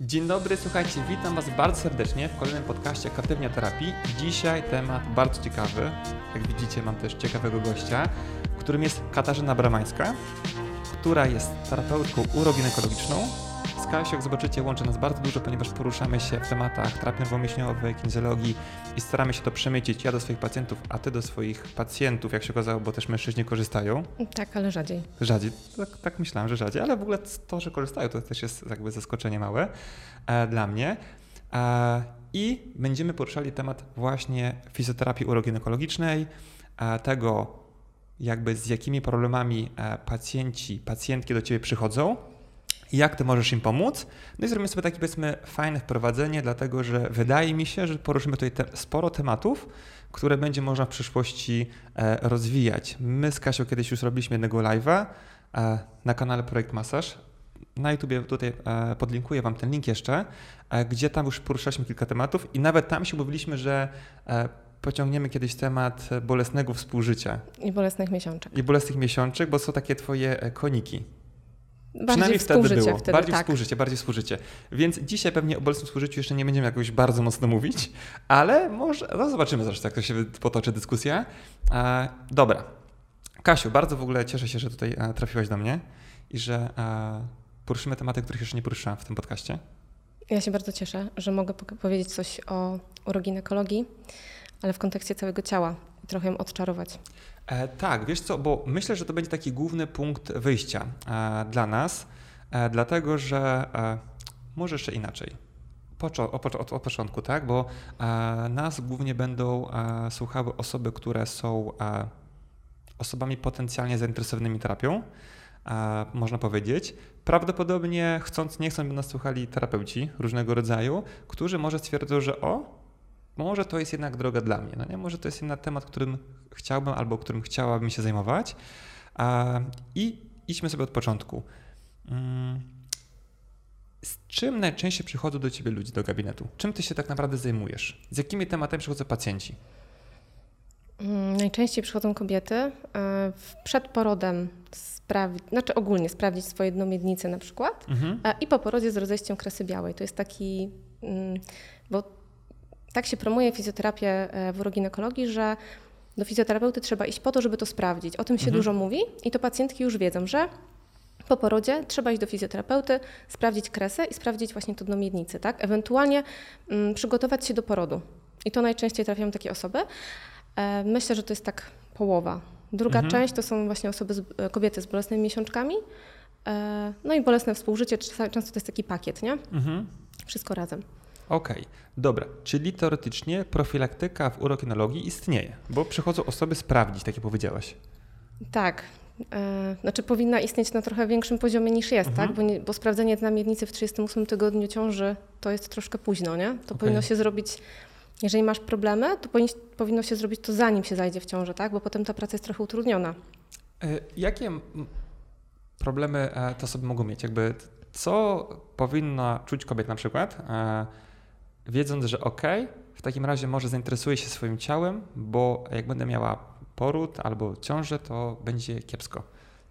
Dzień dobry, słuchajcie, witam Was bardzo serdecznie w kolejnym podcaście Kreatywnia Terapii. Dzisiaj temat bardzo ciekawy. Jak widzicie, mam też ciekawego gościa, którym jest Katarzyna Bramańska, która jest terapeutką uroginekologiczną. Z Kasią, jak zobaczycie, łączy nas bardzo dużo, ponieważ poruszamy się w tematach terapii nerwowo-mięśniowej, kinezjologii i staramy się to przemycić ja do swoich pacjentów, a Ty do swoich pacjentów, jak się okazało, bo też mężczyźni korzystają. Tak, ale rzadziej. Rzadziej, tak, tak myślałem, że rzadziej, ale w ogóle to, że korzystają, to też jest jakby zaskoczenie małe e, dla mnie. E, I będziemy poruszali temat właśnie fizjoterapii uroginekologicznej, e, tego jakby z jakimi problemami e, pacjenci, pacjentki do Ciebie przychodzą, i jak Ty możesz im pomóc. No i zrobimy sobie takie powiedzmy fajne wprowadzenie, dlatego że wydaje mi się, że poruszymy tutaj te, sporo tematów, które będzie można w przyszłości e, rozwijać. My z Kasią kiedyś już robiliśmy jednego live'a e, na kanale Projekt Masaż. Na YouTubie tutaj e, podlinkuję Wam ten link jeszcze, e, gdzie tam już poruszaliśmy kilka tematów i nawet tam się mówiliśmy, że e, pociągniemy kiedyś temat bolesnego współżycia. I bolesnych miesiączek. I bolesnych miesiączek, bo są takie Twoje e, koniki. Bardziej Przynajmniej wtedy było. Wtedy, bardziej tak. współżycie, bardziej współżycie. Więc dzisiaj pewnie o bolesnym współżyciu jeszcze nie będziemy jakoś bardzo mocno mówić, ale może, no zobaczymy zresztą, jak to się potoczy dyskusja. E, dobra. Kasiu, bardzo w ogóle cieszę się, że tutaj e, trafiłaś do mnie i że e, poruszymy tematy, których jeszcze nie poruszyłam w tym podcaście. Ja się bardzo cieszę, że mogę po- powiedzieć coś o uroginekologii, ale w kontekście całego ciała trochę ją odczarować. E, tak, wiesz co, bo myślę, że to będzie taki główny punkt wyjścia e, dla nas, e, dlatego że e, może jeszcze inaczej. Poczo- o, poczo- od, od początku, tak? Bo e, nas głównie będą e, słuchały osoby, które są osobami potencjalnie zainteresowanymi terapią, można powiedzieć. Prawdopodobnie chcąc, nie chcąc, by nas słuchali terapeuci różnego rodzaju, którzy może stwierdzą, że o, może to jest jednak droga dla mnie. No nie? Może to jest jednak temat, którym chciałbym albo którym chciałabym się zajmować. A, I idźmy sobie od początku. Mm, Z czym najczęściej przychodzą do ciebie ludzie do gabinetu? Czym ty się tak naprawdę zajmujesz? Z jakimi tematami przychodzą pacjenci? Mm, Najczęściej przychodzą kobiety e, przed porodem sprawdzić, znaczy ogólnie sprawdzić swoje dno miednicy na przykład Mhm. i po porodzie z rozejściem kresy białej. To jest taki, mm, bo tak się promuje fizjoterapię e, w uroginekologii, że do fizjoterapeuty trzeba iść po to, żeby to sprawdzić. O tym się Mhm. dużo mówi i to pacjentki już wiedzą, że po porodzie trzeba iść do fizjoterapeuty, sprawdzić kresę i sprawdzić właśnie to dno miednicy, tak? Ewentualnie mm, przygotować się do porodu. I to najczęściej trafiają takie osoby. E, myślę, że to jest tak połowa. Druga Mhm. część to są właśnie osoby, z, e, kobiety z bolesnymi miesiączkami. E, no i bolesne współżycie, często to jest taki pakiet, nie? Mhm. Wszystko razem. Okej, dobra. Czyli teoretycznie profilaktyka w urokinologii istnieje, bo przychodzą osoby sprawdzić, tak jak powiedziałaś. Tak. E, znaczy powinna istnieć na trochę większym poziomie niż jest, Mhm. tak? Bo, nie, bo sprawdzenie dna miednicy w 38 tygodniu ciąży to jest troszkę późno, nie? To powinno się zrobić, jeżeli masz problemy, to powinni, powinno się zrobić to zanim się zajdzie w ciążę, tak? Bo potem ta praca jest trochę utrudniona. E, Jakie problemy te osoby mogą mieć? Jakby co powinna czuć kobieta na przykład, e, wiedząc, że ok, w takim razie może zainteresuję się swoim ciałem, bo jak będę miała poród albo ciążę, to będzie kiepsko.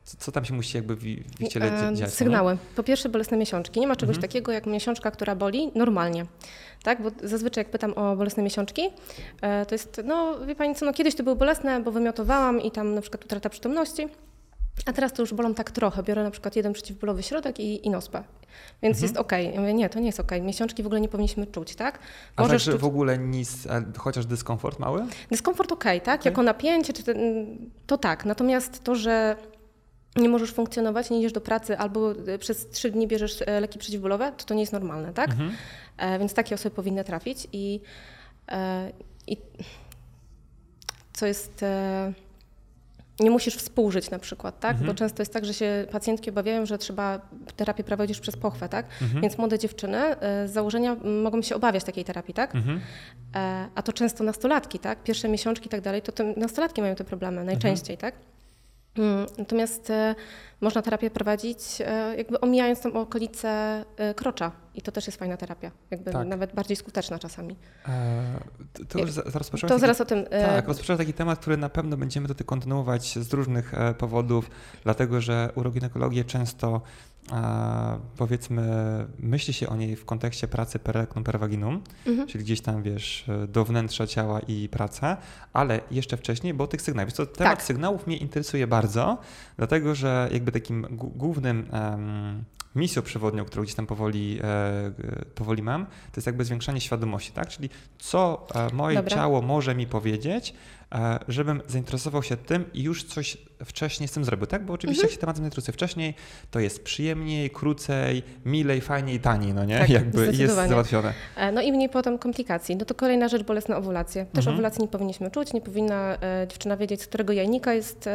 Co, co tam się musi jakby w, w ciele E, dziać? no? Sygnały. Po pierwsze bolesne miesiączki. Nie ma czegoś Mhm. takiego jak miesiączka, która boli normalnie. Tak? Bo zazwyczaj jak pytam o bolesne miesiączki, e, to jest, no wie Pani co, no kiedyś to były bolesne, bo wymiotowałam i tam na przykład utrata przytomności, a teraz to już bolą tak trochę. Biorę na przykład jeden przeciwbólowy środek i, i nospę. Więc Mhm. jest okej. Ja mówię, nie, to nie jest okej. Miesiączki w ogóle nie powinniśmy czuć, tak? A Możesz także czuć w ogóle nic, chociaż dyskomfort mały? dyskomfort okej, tak? Okej. Jako napięcie, czy to tak. Natomiast to, że nie możesz funkcjonować, nie idziesz do pracy albo e, przez trzy dni bierzesz e, leki przeciwbólowe, to to nie jest normalne, tak? Mhm. E, więc takie osoby powinny trafić i, e, i co jest... E, nie musisz współżyć na przykład, tak? Mhm. Bo często jest tak, że się pacjentki obawiają, że trzeba terapię prowadzić przez pochwę, tak? Mhm. Więc młode dziewczyny e, z założenia mogą się obawiać takiej terapii, tak? Mhm. E, A to często nastolatki, tak? Pierwsze miesiączki i tak dalej, to nastolatki mają te problemy najczęściej, tak? Mm, Natomiast e, można terapię prowadzić e, jakby omijając tam okolice krocza i to też jest fajna terapia, jakby Tak. nawet bardziej skuteczna czasami. E, to, już za- zaraz To poczęłaś zaraz o tym... Tak, rozpocząłem taki temat, który na pewno będziemy tutaj kontynuować z różnych powodów, dlatego że uroginekologię często powiedzmy, myśli się o niej w kontekście pracy per rectum per vaginum, Mhm. czyli gdzieś tam, wiesz, do wnętrza ciała i praca, ale jeszcze wcześniej, bo tych sygnałów. Co, temat Tak. sygnałów mnie interesuje bardzo, dlatego że jakby takim głównym em, misją przewodnią, którą gdzieś tam powoli, e, powoli mam, to jest jakby zwiększanie świadomości, tak? Czyli co e, moje Dobra. ciało może mi powiedzieć, e, żebym zainteresował się tym i już coś wcześniej z tym zrobił, tak? Bo oczywiście Mhm. jak się tematem zainteresuje wcześniej, to jest przyjemniej, krócej, milej, fajniej, taniej, no nie? Tak, jakby jest załatwione. No i mniej potem komplikacji. No to kolejna rzecz, bolesna owulacje. Też Mhm. owulacji nie powinniśmy czuć, nie powinna dziewczyna wiedzieć, z którego jajnika jest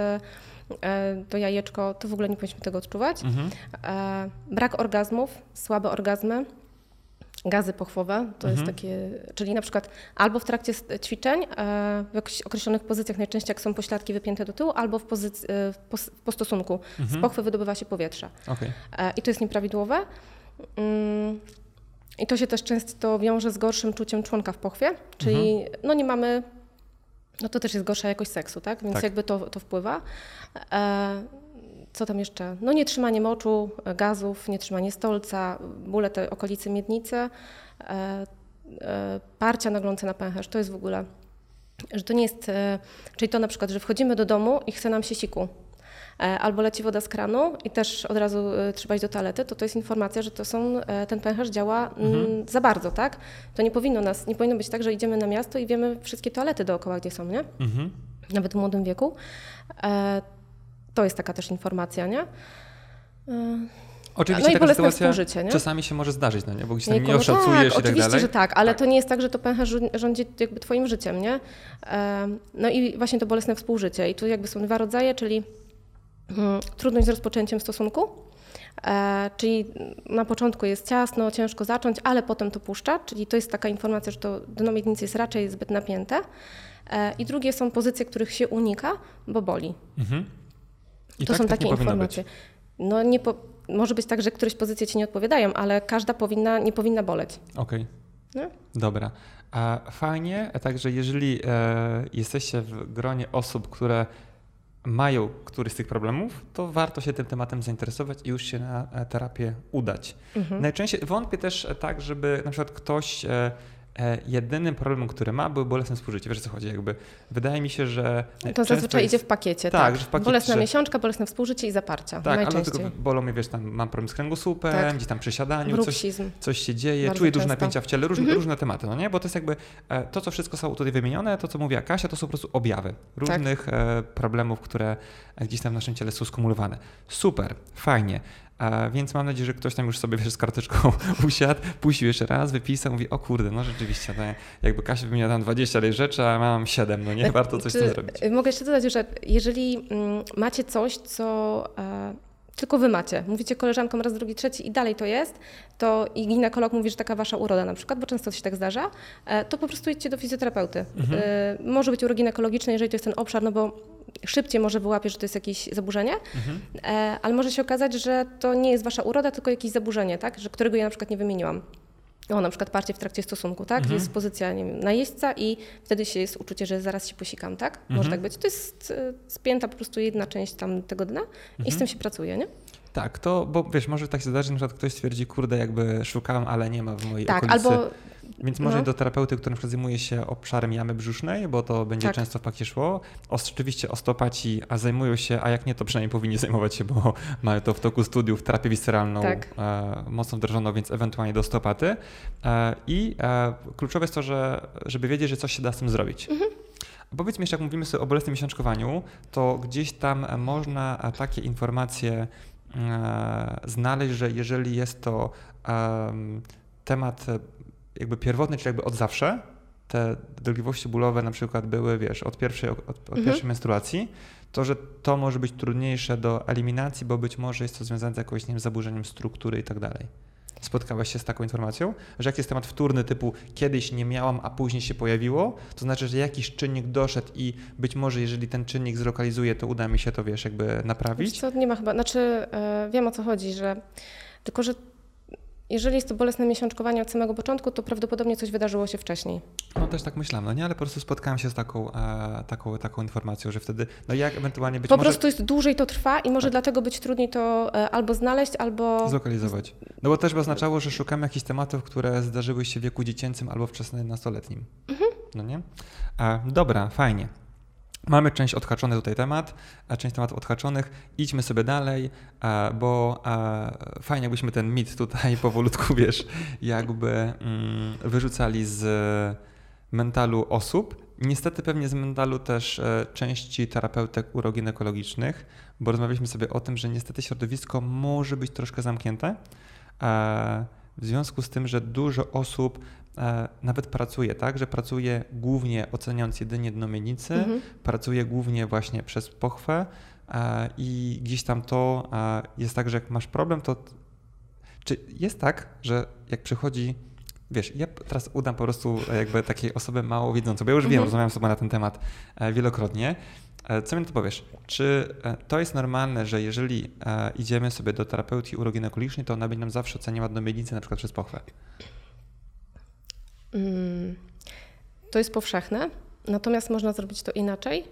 to jajeczko, to w ogóle nie powinniśmy tego odczuwać. Mhm. E, brak orgazmów, słabe orgazmy, gazy pochwowe, to jest Mhm. takie, czyli na przykład albo w trakcie ćwiczeń, e, w jakichś określonych pozycjach, najczęściej jak są pośladki wypięte do tyłu, albo w, pozyc- e, w pos- w postosunku. Z Mhm. pochwy wydobywa się powietrze. E, I to jest nieprawidłowe. Mm, I to się też często wiąże z gorszym czuciem członka w pochwie, czyli no nie mamy, no to też jest gorsza jakość seksu, tak? Więc Tak. jakby to, to wpływa. E, co tam jeszcze? No nietrzymanie moczu, e, gazów, nietrzymanie stolca, bóle te okolicy miednicy, e, e, parcia naglące na pęcherz. To jest w ogóle, że to nie jest, e, czyli to na przykład, że wchodzimy do domu i chce nam się siku. E, Albo leci woda z kranu i też od razu e, trzeba iść do toalety, to to jest informacja, że to są, e, ten pęcherz działa mm, za bardzo, tak? To nie powinno nas, nie powinno być tak, że idziemy na miasto i wiemy wszystkie toalety dookoła, gdzie są, nie? Mhm. Nawet w młodym wieku. To jest taka też informacja, nie? Oczywiście No i taka sytuacja współżycie, nie? czasami się może zdarzyć, no nie? Bo gdzieś tam nie oszacujesz tak, i tak oczywiście, dalej. że tak, ale Tak. to nie jest tak, że to pęcherz rządzi jakby twoim życiem, nie? No i właśnie to bolesne współżycie. I tu jakby są dwa rodzaje, czyli trudność z rozpoczęciem stosunku, e, czyli na początku jest ciasno, ciężko zacząć, ale potem to puszcza, czyli to jest taka informacja, że to dno miednicy jest raczej zbyt napięte. E, I drugie są pozycje, których się unika, bo boli. Mhm. To tak, są tak takie informacje. być. No nie po, może być tak, że któreś pozycje ci nie odpowiadają, ale każda powinna, nie powinna boleć. Okej. Nie? Dobra. A fajnie, także jeżeli e, jesteście w gronie osób, które mają któryś z tych problemów, to warto się tym tematem zainteresować i już się na e, terapię udać. Mhm. Najczęściej wątpię też e, tak, żeby na przykład ktoś e, jedynym problemem, który ma, był bolesne współżycie. Wiesz o co chodzi? Jakby wydaje mi się, że To zazwyczaj jest, idzie w pakiecie, Tak, tak. że w pakiecie, Bolesna że- miesiączka, bolesne współżycie i zaparcia. Tak, ale tylko bolą mnie, wiesz, tam mam problem z kręgosłupem, Tak. gdzieś tam przy siadaniu, coś, coś się dzieje, Bardzo czuję duże często. Mhm. napięcia w ciele, różne, różne tematy, no nie? Bo to jest jakby e, to, co wszystko są tutaj wymienione, to, co mówiła Kasia, to są po prostu objawy różnych e, problemów, które gdzieś tam w naszym ciele są skumulowane. Super, fajnie. E, więc mam nadzieję, że ktoś tam już sobie wiesz, z karteczką usiadł, puścił jeszcze raz, wypisał, mówi, o kurde, no rzeczywiście, no, jakby Kasia wymienia tam 20 tej rzeczy, a mam 7, no nie? Warto coś z tym zrobić. Mogę jeszcze dodać, że jeżeli mm, macie coś, co e, tylko wy macie, mówicie koleżankom raz, drugi, trzeci i dalej to jest, to i ginekolog mówi, że taka wasza uroda na przykład, bo często się tak zdarza, e, to po prostu idźcie do fizjoterapeuty. Mhm. E, może być uroginekologiczne, jeżeli to jest ten obszar, no bo szybciej może wyłapie, że to jest jakieś zaburzenie, Mhm. e, ale może się okazać, że to nie jest wasza uroda, tylko jakieś zaburzenie, tak? że, którego ja na przykład nie wymieniłam. O, na przykład parcie w trakcie stosunku, tak? Mhm. Jest pozycja nie wiem, najeźdźca i wtedy się jest uczucie, że zaraz się posikam, tak? Może Mhm. tak być. To jest e, spięta po prostu jedna część tam tego dna i Mhm. z tym się pracuje, nie? Tak, to, bo wiesz, może tak się zdarzy, że na przykład ktoś stwierdzi, kurde, jakby szukałem, ale nie ma w mojej Tak, okolicy. albo Więc może no. do terapeuty, który na przykład zajmuje się obszarem jamy brzusznej, bo to będzie Tak. często w pakiecie szło. Oczywiście osteopaci a zajmują się, a jak nie, to przynajmniej powinni zajmować się, bo mają to w toku studiów terapię visceralną Tak. e, mocno wdrożoną, więc ewentualnie do osteopaty. E, I e, kluczowe jest to, że, żeby wiedzieć, że coś się da z tym zrobić. Mhm. Powiedzmy jeszcze, jak mówimy sobie o bolesnym miesiączkowaniu, to gdzieś tam można e, takie informacje znaleźć, że jeżeli jest to em, temat e, jakby pierwotny, czyli jakby od zawsze, te dolegliwości bólowe na przykład były, wiesz, od pierwszej, od, od Mhm. pierwszej menstruacji, to że to może być trudniejsze do eliminacji, bo być może jest to związane z jakimś nie wiem, zaburzeniem struktury i tak dalej. Spotkałaś się z taką informacją, że jak jest temat wtórny typu kiedyś nie miałam, a później się pojawiło, to znaczy, że jakiś czynnik doszedł i być może jeżeli ten czynnik zlokalizuje, to uda mi się to, wiesz, jakby Wiesz naprawić. co, nie ma chyba, znaczy e, wiem o co chodzi, że tylko, że jeżeli jest to bolesne miesiączkowanie od samego początku, to prawdopodobnie coś wydarzyło się wcześniej. No też tak myślałem, no nie, ale po prostu spotkałem się z taką, e, taką, taką informacją, że wtedy, no jak ewentualnie być po może prostu jest dłużej to trwa i może dlatego być trudniej to e, albo znaleźć, albo... zlokalizować. No bo też by oznaczało, że szukamy jakichś tematów, które zdarzyły się w wieku dziecięcym albo wczesnym nastoletnim. No nie? E, dobra, fajnie. Mamy część odhaczony tutaj temat, a część tematów odhaczonych. Idźmy sobie dalej, bo fajnie jakbyśmy ten mit tutaj powolutku, wiesz, jakby mm, wyrzucali z mentalu osób. Niestety pewnie z mentalu też e, części terapeutek uroginekologicznych, bo rozmawialiśmy sobie o tym, że niestety środowisko może być troszkę zamknięte. W związku z tym, że dużo osób nawet pracuje, tak, że pracuje głównie oceniając jedynie dno miednicy, Mhm. pracuje głównie właśnie przez pochwę e, i gdzieś tam to e, jest tak, że jak masz problem, to czy jest tak, że jak przychodzi, wiesz, ja teraz udam po prostu e, jakby takiej osobę mało wiedzącą, bo ja już wiem, Mhm. rozmawiam z tobą na ten temat e, wielokrotnie. E, Co mi to powiesz? Czy e, to jest normalne, że jeżeli e, idziemy sobie do terapeuty uroginekologicznej, to ona będzie nam zawsze oceniała miednicy na przykład przez pochwę? Mm, To jest powszechne, natomiast można zrobić to inaczej.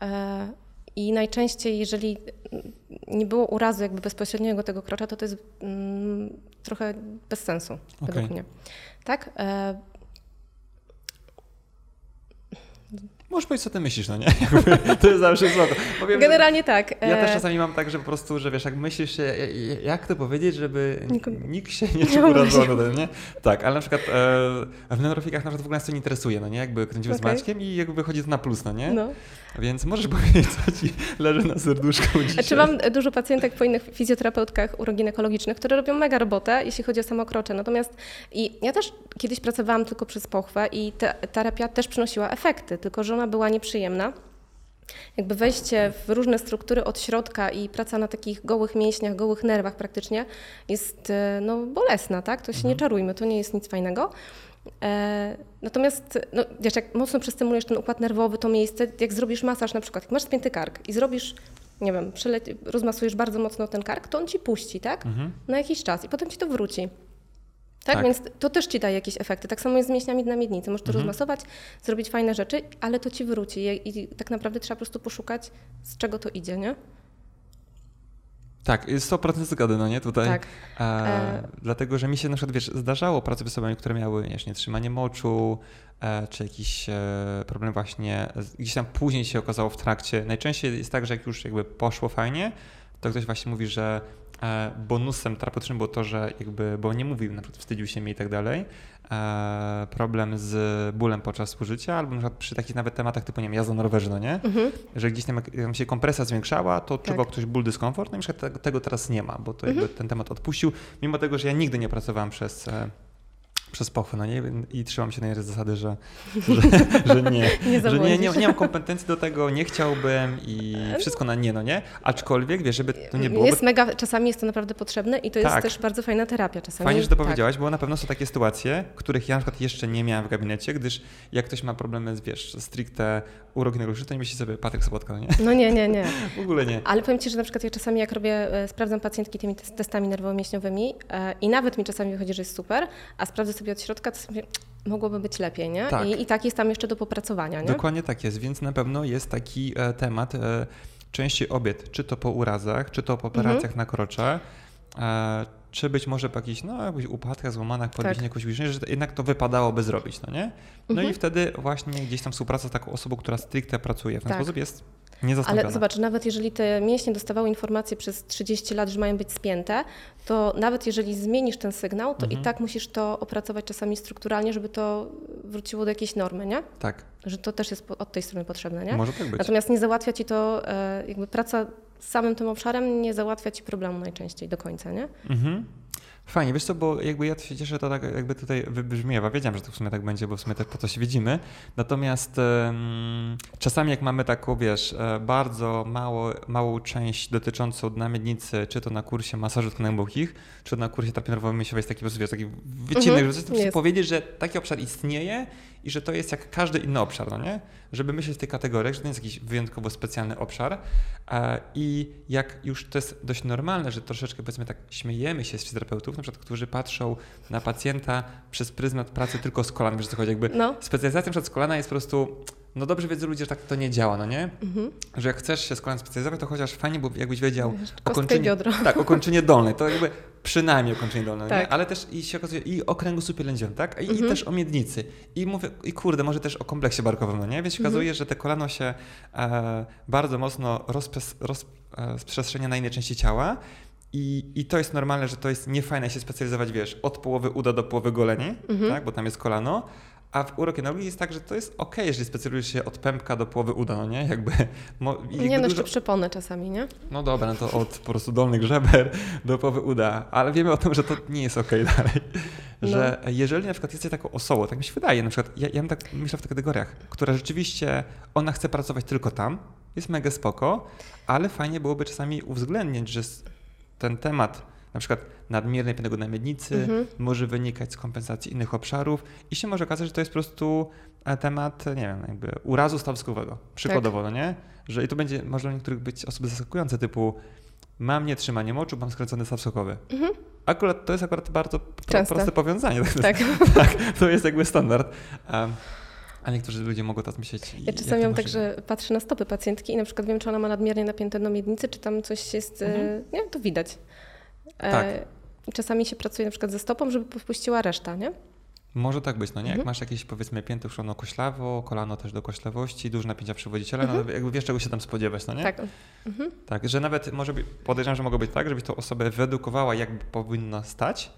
E, I najczęściej, jeżeli nie było urazu jakby bezpośredniego tego krocza, to to jest mm, trochę bez sensu, według Okej. mnie. Tak? E, Możesz powiedzieć, co ty myślisz, no nie? Jakby, to jest zawsze złoto. Powiem, Generalnie tak. Ja też e, czasami mam tak, że po prostu, że wiesz, jak myślisz się, jak to powiedzieć, żeby nikt się nie czuł urażony, no nie? Tak, ale na przykład e, w neurofikach na przykład w ogóle nas to nie interesuje, no nie? Jakby kręcimy z Okej. Maćkiem i jakby wychodzi to na plus, no nie? No. Więc możesz powiedzieć, co ci leży na serduszku dzisiaj. Czy mam dużo pacjentek po innych fizjoterapeutkach uroginekologicznych, które robią mega robotę, jeśli chodzi o samokrocze. Natomiast i ja też kiedyś pracowałam tylko przez pochwę i ta terapia też przynosiła efekty, tylko że ona była nieprzyjemna. Jakby wejście w różne struktury od środka i praca na takich gołych mięśniach, gołych nerwach praktycznie jest e, no, bolesna, tak? To się nie czarujmy, to nie jest nic fajnego. E, natomiast, no, wiesz, jak mocno przestymulujesz ten układ nerwowy, to miejsce, jak zrobisz masaż na przykład, jak masz spięty kark i zrobisz, nie wiem, rozmasujesz bardzo mocno ten kark, to on ci puści, tak? Mhm. Na jakiś czas i potem ci to wróci. Tak, Tak. więc to też ci daje jakieś efekty. Tak samo jest z mięśniami na miednicy. Możesz to Mhm. rozmasować, zrobić fajne rzeczy, ale to ci wróci i, i tak naprawdę trzeba po prostu poszukać, z czego to idzie, nie? Tak, jest 100% zgody, no nie, tutaj. Tak. E, E. Dlatego, że mi się na przykład, wiesz, zdarzało pracować z osobami, które miały, wiesz, nietrzymanie moczu, e, czy jakiś e, problem właśnie, gdzieś tam później się okazało w trakcie. Najczęściej jest tak, że jak już jakby poszło fajnie, to ktoś właśnie mówi, że bonusem terapeutycznym było to, że jakby, bo nie mówił, na przykład wstydził się mnie i tak dalej, e, problem z bólem podczas użycia, albo na przykład przy takich nawet tematach typu, nie wiem, jazda na rowerze, no nie? Mhm. że gdzieś tam, jak tam się kompresja zwiększała, to Tak. ktoś ból, dyskomfort, no i na przykład tego, tego teraz nie ma, bo to Mhm. jakby ten temat odpuścił, mimo tego, że ja nigdy nie pracowałem przez, e, przez pochwę, no nie, i trzymam się tej zasady, że, że, że nie, Nie że nie, nie, nie mam kompetencji do tego, nie chciałbym i wszystko na nie, no nie, aczkolwiek, wiesz, żeby to nie było, Jest mega, czasami jest to naprawdę potrzebne i to jest Tak. też bardzo fajna terapia czasami. Fajnie, że to tak. powiedziałaś, bo na pewno są takie sytuacje, których ja na przykład jeszcze nie miałem w gabinecie, gdyż jak ktoś ma problemy, z, wiesz, stricte uroginekologiczne, to nie myśli sobie Patryk Sobotka, no nie? No nie, nie, nie. W ogóle nie. Ale powiem Ci, że na przykład ja czasami jak robię, e, sprawdzam pacjentki tymi tes- testami nerwowo-mięśniowymi e, i nawet mi czasami wychodzi, że jest super, a sprawdzę sobie od środka, to sobie mogłoby być lepiej, nie? Tak. I, I tak jest tam jeszcze do popracowania, nie? Dokładnie tak jest, więc na pewno jest taki e, temat, e, częściej obiad, czy to po urazach, czy to po Mhm. operacjach na krocze, e, czy być może po jakichś, no, jakichś upadkach, złamanach, podbić Tak. jakoś wyżej, że jednak to wypadałoby zrobić, no nie? No Mhm. i wtedy właśnie gdzieś tam współpraca z taką osobą, która stricte pracuje w ten Tak. sposób jest. Ale zobacz, nawet jeżeli te mięśnie dostawały informacje przez 30 lat, że mają być spięte, to nawet jeżeli zmienisz ten sygnał, to Mhm. i tak musisz to opracować czasami strukturalnie, żeby to wróciło do jakiejś normy, nie? Tak, Że to też jest od tej strony potrzebne, nie? może tak być. Natomiast nie załatwia ci to, e, jakby praca samym tym obszarem nie załatwia ci problemu najczęściej do końca, nie? Mhm. Fajnie, wiesz co, bo jakby ja się cieszę, że to tak jakby tutaj wybrzmiewa. Wiedziałem, że to w sumie tak będzie, bo w sumie też po to się widzimy. Natomiast em, czasami jak mamy taką, wiesz, e, bardzo mało, małą część dotyczącą dna miednicy, czy to na kursie masażu tknek głębokich, czy to na kursie terapii nerwowo-mięśniowej jest taki po prostu, wiesz, taki wycinek, Mhm, żeby powiedzieć, że taki obszar istnieje i że to jest jak każdy inny obszar, no nie? Żeby myśleć w tej kategoriach, że to nie jest jakiś wyjątkowo specjalny obszar e, i jak już to jest dość normalne, że troszeczkę powiedzmy tak śmiejemy się z fizjoterapeutów, na przykład, którzy patrzą na pacjenta przez pryzmat pracy tylko z kolan, wiesz co chodzi, jakby No. specjalizacja przed z kolana jest po prostu, no dobrze wiedzą ludzie, że tak to nie działa, no nie? Mhm. Że jak chcesz się z kolan specjalizować, to chociaż fajnie, bo jakbyś wiedział Wiesz, tak, o kończynie dolnej, to jakby przynajmniej o kończynie dolnej, Tak. ale też i się okazuje i o kręgosłupie lędźwiowym, tak? I, Mhm. I też o miednicy. I mówię, i kurde, może też o kompleksie barkowym, no nie? Więc się Mhm. okazuje, że te kolano się e, bardzo mocno rozpres, rozprzestrzenia na inne części ciała. I, I to jest normalne, że to jest niefajne się specjalizować, wiesz, od połowy uda do połowy goleni, Mhm. tak? bo tam jest kolano. A w urokinologii jest tak, że to jest ok, jeżeli specjalizujesz się od pępka do połowy uda, no nie? Jakby, mo, jakby Nie, no jeszcze przepony czasami, nie? no dobra, no to od po prostu dolnych żeber do połowy uda, ale wiemy o tym, że to nie jest okej dalej. No. Że jeżeli na przykład jesteś taką osobą, tak mi się wydaje, na przykład ja, ja bym tak myślę w tych kategoriach, która rzeczywiście, ona chce pracować tylko tam, jest mega spoko, ale fajnie byłoby czasami uwzględnić, że ten temat na przykład nadmiernej na miednicy Mhm. może wynikać z kompensacji innych obszarów i się może okazać, że to jest po prostu e, temat, nie wiem, jakby urazu stawskowego, przykładowo, no nie? Że i to będzie, może dla niektórych być osoby zaskakujące, typu mam nietrzymanie moczu, mam skręcony staw sokowy. Mhm. Akurat to jest akurat bardzo Częste. proste powiązanie. Tak. tak, to jest jakby standard. Um, a niektórzy ludzie mogą tak myśleć. Ja czasami mam tak, że patrzę na stopy pacjentki i na przykład wiem, czy ona ma nadmiernie napięte do miednicy, czy tam coś jest, e, Mhm. nie, to widać. E, Tak. Czasami się pracuje na przykład ze stopą, żeby popuściła reszta, nie? Może tak być, no nie? Jak Mhm. masz jakieś powiedzmy pięty uszczono koślawo, kolano też do koślawości, duże napięcia przywodziciela, Mhm. no jakby wiesz czego się tam spodziewać, no nie? Tak. Mhm. Tak, że nawet może być, podejrzewam, że mogło być tak, żebyś tą osobę wyedukowała, jak powinna stać.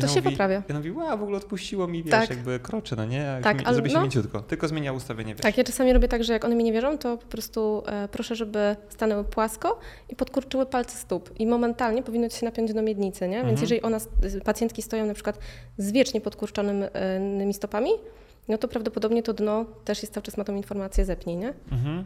To się mówi, poprawia. I ona mówi, wow, w ogóle odpuściło mi, wiesz, Tak. jakby kroczy, no nie? Tak, mi, ale zrobi się no. mięciutko, tylko zmienia ustawienie, wiesz. Tak, ja czasami robię tak, że jak one mi nie wierzą, to po prostu e, proszę, żeby stanęły płasko i podkurczyły palce stóp. I momentalnie powinno się napiąć do miednicy, nie? Więc Mhm. jeżeli ona, pacjentki stoją na przykład z wiecznie podkurczonymi stopami, no to prawdopodobnie to dno też jest cały czas ma tą informację zepnij, nie? Mhm.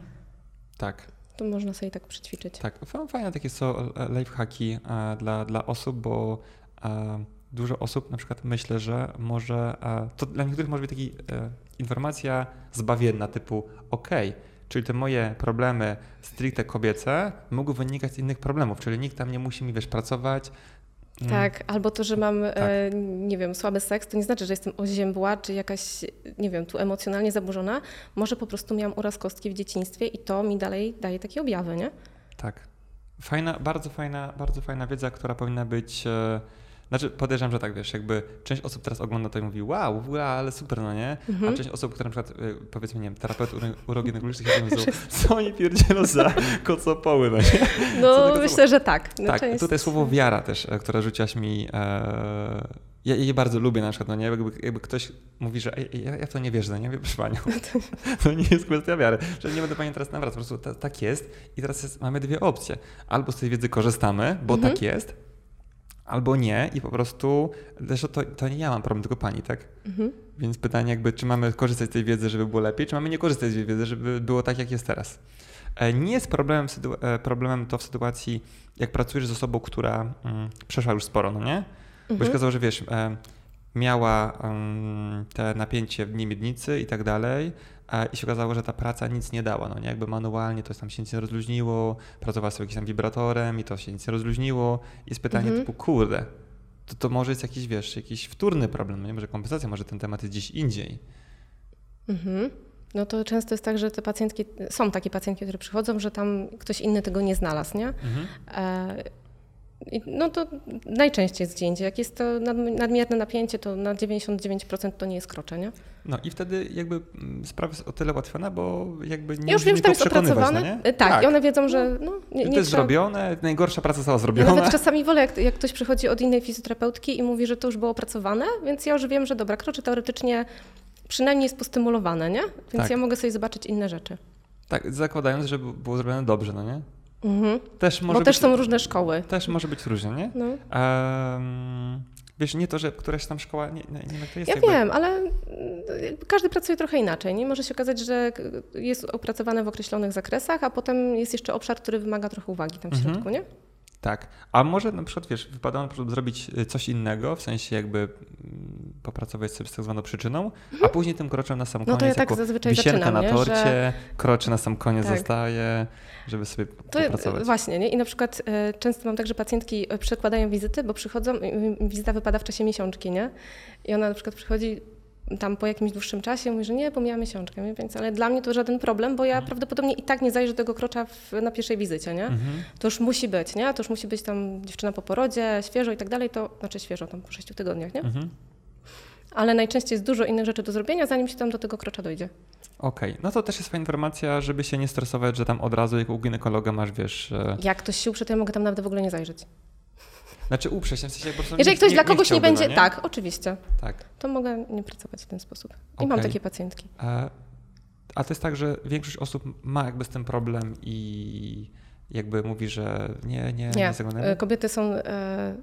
Tak. To można sobie tak przećwiczyć. Tak, fa- fajne takie są e, lifehacki e, dla, dla osób, bo e, dużo osób na przykład myślę, że może, e, to dla niektórych może być taka e, informacja zbawienna typu okej, czyli te moje problemy stricte kobiece mogą wynikać z innych problemów, czyli nikt tam nie musi mi, wiesz, pracować. Mm, Tak, albo to, że mam, Tak. e, nie wiem, słaby seks, to nie znaczy, że jestem oziębła, czy jakaś, nie wiem, tu emocjonalnie zaburzona. Może po prostu miałam uraz kostki w dzieciństwie i to mi dalej daje takie objawy, nie? Tak. Fajna, bardzo fajna, bardzo fajna wiedza, która powinna być. E, znaczy, podejrzewam, że tak wiesz, jakby część osób teraz ogląda to i mówi, wow, w ogóle, ale super, no nie? Mhm. A część osób, które na przykład, e, powiedzmy, nie wiem, terapeut uro- uroginekologicznych, się powiedzą, co oni pierdzielą za kocopoły, no nie? No, myślę, że tak. No, Tak, część- tutaj słowo wiara też, e, które rzuciłaś mi, e, ja je bardzo lubię na przykład, no nie? Jakby, jakby ktoś mówi, że ja, ja w to nie wierzę, no nie? Proszę Panią, to nie jest kwestia wiary, że nie będę Pani teraz nawracać, po prostu ta, tak jest i teraz jest, mamy dwie opcje. Albo z tej wiedzy korzystamy, bo Mhm. tak jest, albo nie i po prostu, zresztą to, to nie ja mam problem, tylko Pani, tak? Mhm. Więc pytanie jakby, czy mamy korzystać z tej wiedzy, żeby było lepiej, czy mamy nie korzystać z tej wiedzy, żeby było tak, jak jest teraz. E, Nie jest problemem, e, problemem to w sytuacji, jak pracujesz z osobą, która mm, przeszła już sporo, no nie? Bo się Mhm. okazało, że wiesz, e, miała te napięcie w dnie miednicy i tak dalej i się okazało, że ta praca nic nie dała, no nie? Jakby manualnie to tam się nic nie rozluźniło, pracowała sobie jakimś tam wibratorem i to się nic nie rozluźniło. Jest pytanie Mhm. typu, kurde, to, to może jest jakiś, wiesz, jakiś wtórny problem, no nie? Może kompensacja, może ten temat jest gdzieś indziej. Mhm. No to często jest tak, że te pacjentki, są takie pacjentki, które przychodzą, że tam ktoś inny tego nie znalazł, nie? Mhm. No to najczęściej indziej. Jak jest to nadm- nadmierne napięcie, to na 99% to nie jest krocze, nie? No i wtedy jakby mm, sprawa jest o tyle ułatwiona, bo jakby nie Ja już wiem, że tam jest opracowane. no nie? E, tak, i one wiedzą, że no, nie, to nie jest trzeba... zrobione, najgorsza praca została Ja zrobiona. nawet czasami wolę, jak, jak ktoś przychodzi od innej fizjoterapeutki i mówi, że to już było opracowane, więc ja już wiem, że dobra, krocze teoretycznie przynajmniej jest postymulowane, nie? Więc Tak. ja mogę sobie zobaczyć inne rzeczy. Tak, zakładając, że było zrobione dobrze, no nie? Mhm. Też może Bo być, też są różne szkoły. też może być różnie, nie? No. Em, wiesz, nie to, że któraś tam szkoła, nie, nie, nie to jest. Ja jakby, wiem, ale mm, każdy pracuje trochę inaczej. Nie? Może się okazać, że jest opracowane w określonych zakresach, a potem jest jeszcze obszar, który wymaga trochę uwagi tam w Mhm. środku, nie? Tak. A może na przykład, wiesz, wypada na przykład zrobić y, coś innego, w sensie jakby mm, popracować sobie z tak zwaną przyczyną, a później tym kroczem na sam No koniec to ja tak zazwyczaj zaczynam, na nie? torcie, Że- kroczy na sam koniec Tak. zostaje, żeby sobie To e, popracować. właśnie, nie? I na przykład e, często mam tak, że pacjentki przekładają wizyty, bo przychodzą, y, y, wizyta wypada w czasie miesiączki, nie? I ona na przykład przychodzi tam po jakimś dłuższym czasie, mówi, że nie, bo miała miesiączkę, nie? więc ale dla mnie to żaden problem, bo ja prawdopodobnie i tak nie zajrzę tego krocza w, na pierwszej wizycie, nie? Mhm. To już musi być, nie? To już musi być tam dziewczyna po porodzie, świeżo i tak dalej, to znaczy świeżo, tam po sześciu tygodniach, nie? Mhm. Ale najczęściej jest dużo innych rzeczy do zrobienia, zanim się tam do tego krocza dojdzie. Okej, no to też jest fajna informacja, żeby się nie stresować, że tam od razu jak u ginekologa masz, wiesz, Jak ktoś się uprze, to ja mogę tam nawet w ogóle nie zajrzeć. Znaczy uprzeć, w sensie po prostu Jeżeli nikt ktoś dla kogoś nie, chciałby, będzie, no tak, oczywiście, Tak. to mogę nie pracować w ten sposób. I Okej. mam takie pacjentki. E, A to jest tak, że większość osób ma jakby z tym problem i jakby mówi, że nie, nie, nie, Nie, zaglądamy. e, kobiety są, e,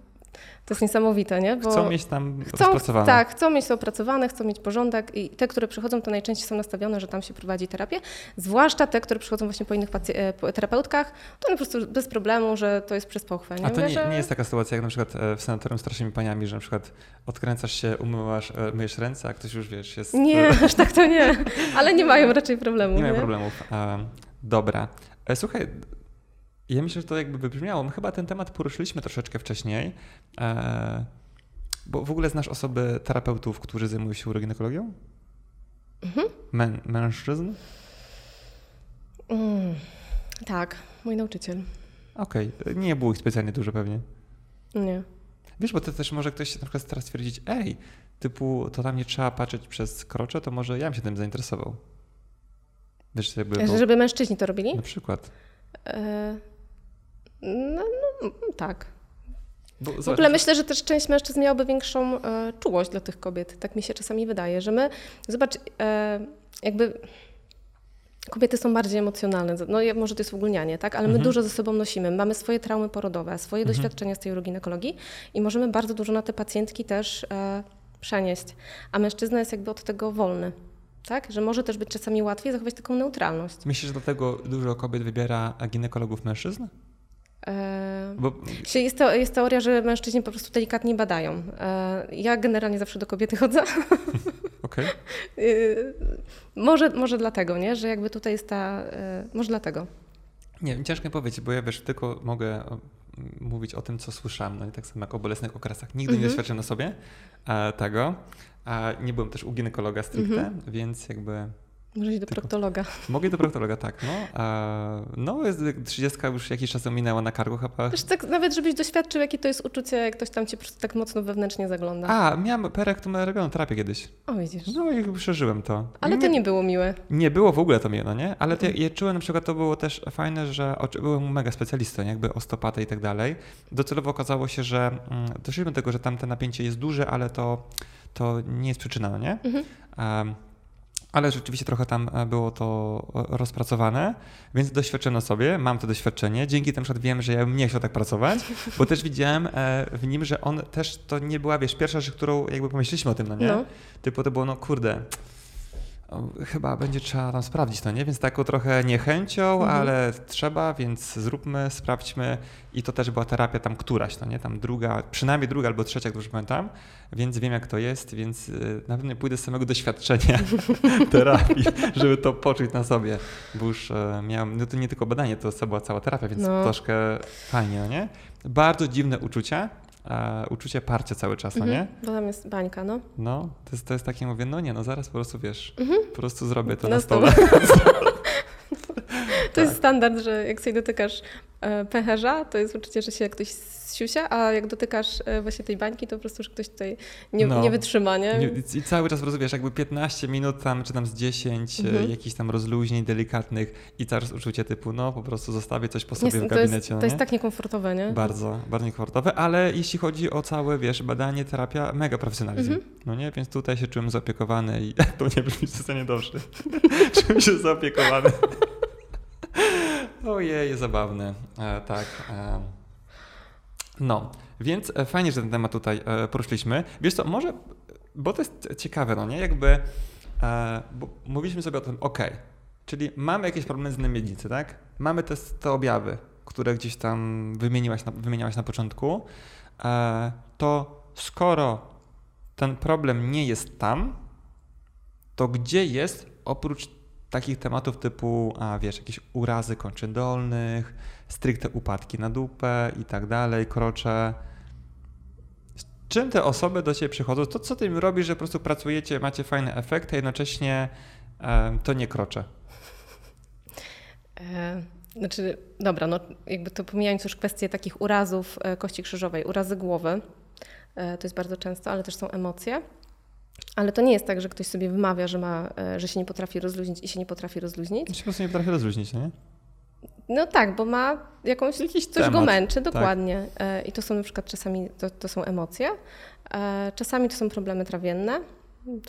to jest niesamowite, nie? Bo Chcą mieć tam chcą, rozpracowane. tak, chcą mieć to opracowane, chcą mieć porządek i te, które przychodzą, to najczęściej są nastawione, że tam się prowadzi terapię, zwłaszcza te, które przychodzą właśnie po innych e, terapeutkach, to one po prostu bez problemu, że to jest przez pochwę. Nie? A to Mówię, nie, że... nie jest taka sytuacja, jak na przykład e, w sanatorium z starszymi paniami, że na przykład odkręcasz się, umywasz, e, myjesz ręce, a ktoś już, wiesz, jest... Nie, aż tak to nie, ale nie mają raczej problemu. Nie mają problemów. Dobra. Słuchaj, ja myślę, że to jakby wybrzmiało. My chyba ten temat poruszyliśmy troszeczkę wcześniej, e, bo w ogóle znasz osoby terapeutów, którzy zajmują się uroginekologią? Mhm. Mę- mężczyzn? Mm, tak, mój nauczyciel. Okej, nie było ich specjalnie dużo pewnie. Nie. Wiesz, bo to też może ktoś na przykład teraz stwierdzić, ej, typu to tam nie trzeba patrzeć przez krocze, to może ja bym się tym zainteresował. Wiesz, jakby, bo, Żeby mężczyźni to robili? na przykład. E, no, no, tak. Bo, W ogóle myślę, że też część mężczyzn miałaby większą e, czułość dla tych kobiet. Tak mi się czasami wydaje, że my, zobacz, e, jakby kobiety są bardziej emocjonalne. No może to jest uogólnianie, tak? Ale my Mhm. dużo ze sobą nosimy. Mamy swoje traumy porodowe, swoje Mhm. doświadczenia z tej uroginekologii i możemy bardzo dużo na te pacjentki też e, przenieść. A mężczyzna jest jakby od tego wolny. Tak? Że może też być czasami łatwiej zachować taką neutralność. Myślisz, że dlatego dużo kobiet wybiera ginekologów mężczyzn? E, Bo Jest, to, jest teoria, że mężczyźni po prostu delikatnie badają. E, Ja generalnie zawsze do kobiety chodzę. okej. Y, może, może dlatego, nie? że jakby tutaj jest ta. y, Może dlatego. Nie, ciężko mi powiedzieć, bo ja wiesz, tylko mogę mówić o tym, co słyszałem, no i tak samo jak o bolesnych okresach. Nigdy nie Mhm. doświadczyłem na sobie e, tego. A nie byłem też u ginekologa stricte, Mhm. więc jakby Może iść do Tylko- proktologa. mogę do proktologa, tak, no. A, no, jest 30 już jakiś czas minęła na karku chyba. Wiesz, tak nawet żebyś doświadczył, jakie to jest uczucie, jak ktoś tam cię tak mocno wewnętrznie zagląda. A, miałem perektomerygonu terapię kiedyś. O, widzisz. No i przeżyłem to. Ale to nie było miłe. Nie było w ogóle to mnie, no nie? Ale to ja, ja czułem na przykład, to było też fajne, że oczy- byłem mega specjalistą, jakby osteopatę i tak dalej. Docelowo okazało się, że mm, doszliśmy do tego, że tam te napięcie jest duże, ale to, to nie jest przyczyna, no nie? Mhm. Em, ale rzeczywiście trochę tam e, było to o- rozpracowane, więc doświadczyłem na sobie, mam to doświadczenie. Dzięki temu przykład wiem, że ja bym nie chciał tak pracować, bo też widziałem e, w nim, że on też to nie była, wiesz, pierwsza rzecz, którą jakby pomyśleliśmy o tym, no nie? No. Typu to było, no kurde, chyba będzie trzeba tam sprawdzić, no nie? Więc taką trochę niechęcią, Mhm. ale trzeba, więc zróbmy, sprawdźmy. I to też była terapia tam któraś, no nie? Tam druga, przynajmniej druga albo trzecia, jak dobrze pamiętam, więc wiem jak to jest, więc y, na pewno pójdę z samego doświadczenia terapii, żeby to poczuć na sobie, bo już e, miałem, no to nie tylko badanie, to była cała terapia, więc No. troszkę fajnie, no nie? Bardzo dziwne uczucie, e, uczucie parcia cały czas, no nie? Bo tam jest bańka, no. No, to jest, to jest takie, mówię, no nie, no zaraz po prostu wiesz, Mhm. po prostu zrobię to Na na stole. To jest standard, że jak sobie dotykasz pęcherza, to jest uczucie, że się ktoś siusia, a jak dotykasz e, właśnie tej bańki, to po prostu, że ktoś tutaj nie, No. nie wytrzyma, nie? I cały czas rozumiesz, jakby 15 minut tam, czy tam z 10, Mhm. mhm. jakichś tam rozluźnień delikatnych i cały czas uczucie typu, no po prostu zostawię coś po sobie Jest- w to jest, gabinecie, no to jest tak niekomfortowe, nie? Bardzo, bardzo niekomfortowe, ale jeśli chodzi o całe, wiesz, badanie, terapia, mega profesjonalizm, Mhm. no nie? Więc tutaj się czułem zaopiekowany i to nie brzmi w dobrze. czułem się zaopiekowany. Ojej, zabawne. E, tak. E. No, więc e, fajnie, że ten temat tutaj e, poruszyliśmy. Wiesz co, może, bo to jest ciekawe, no nie? Jakby, e, mówiliśmy sobie o tym, ok, czyli mamy jakieś problemy z miednicy, tak? Mamy te, te objawy. które gdzieś tam wymieniłaś na, wymieniałaś na początku, e, to skoro ten problem nie jest tam, to gdzie jest oprócz takich tematów typu, a wiesz, jakieś urazy kończyn dolnych, stricte upadki na dupę i tak dalej, krocze. Z czym te osoby do ciebie przychodzą? To co ty im robisz, że po prostu pracujecie, macie fajne efekty, a jednocześnie e, to nie krocze? E, znaczy, dobra, no jakby to pomijając już kwestię takich urazów e, kości krzyżowej, urazy głowy, to jest bardzo często, ale też są emocje. Ale to nie jest tak, że ktoś sobie wymawia, że, ma, e, że się nie potrafi rozluźnić i się nie potrafi rozluźnić. Ja się po prostu nie potrafię rozluźnić, nie? No tak, bo ma jakąś, Jakiś coś go temat, męczy, tak. dokładnie. E, I to są na przykład czasami, to, to są emocje, e, czasami to są problemy trawienne,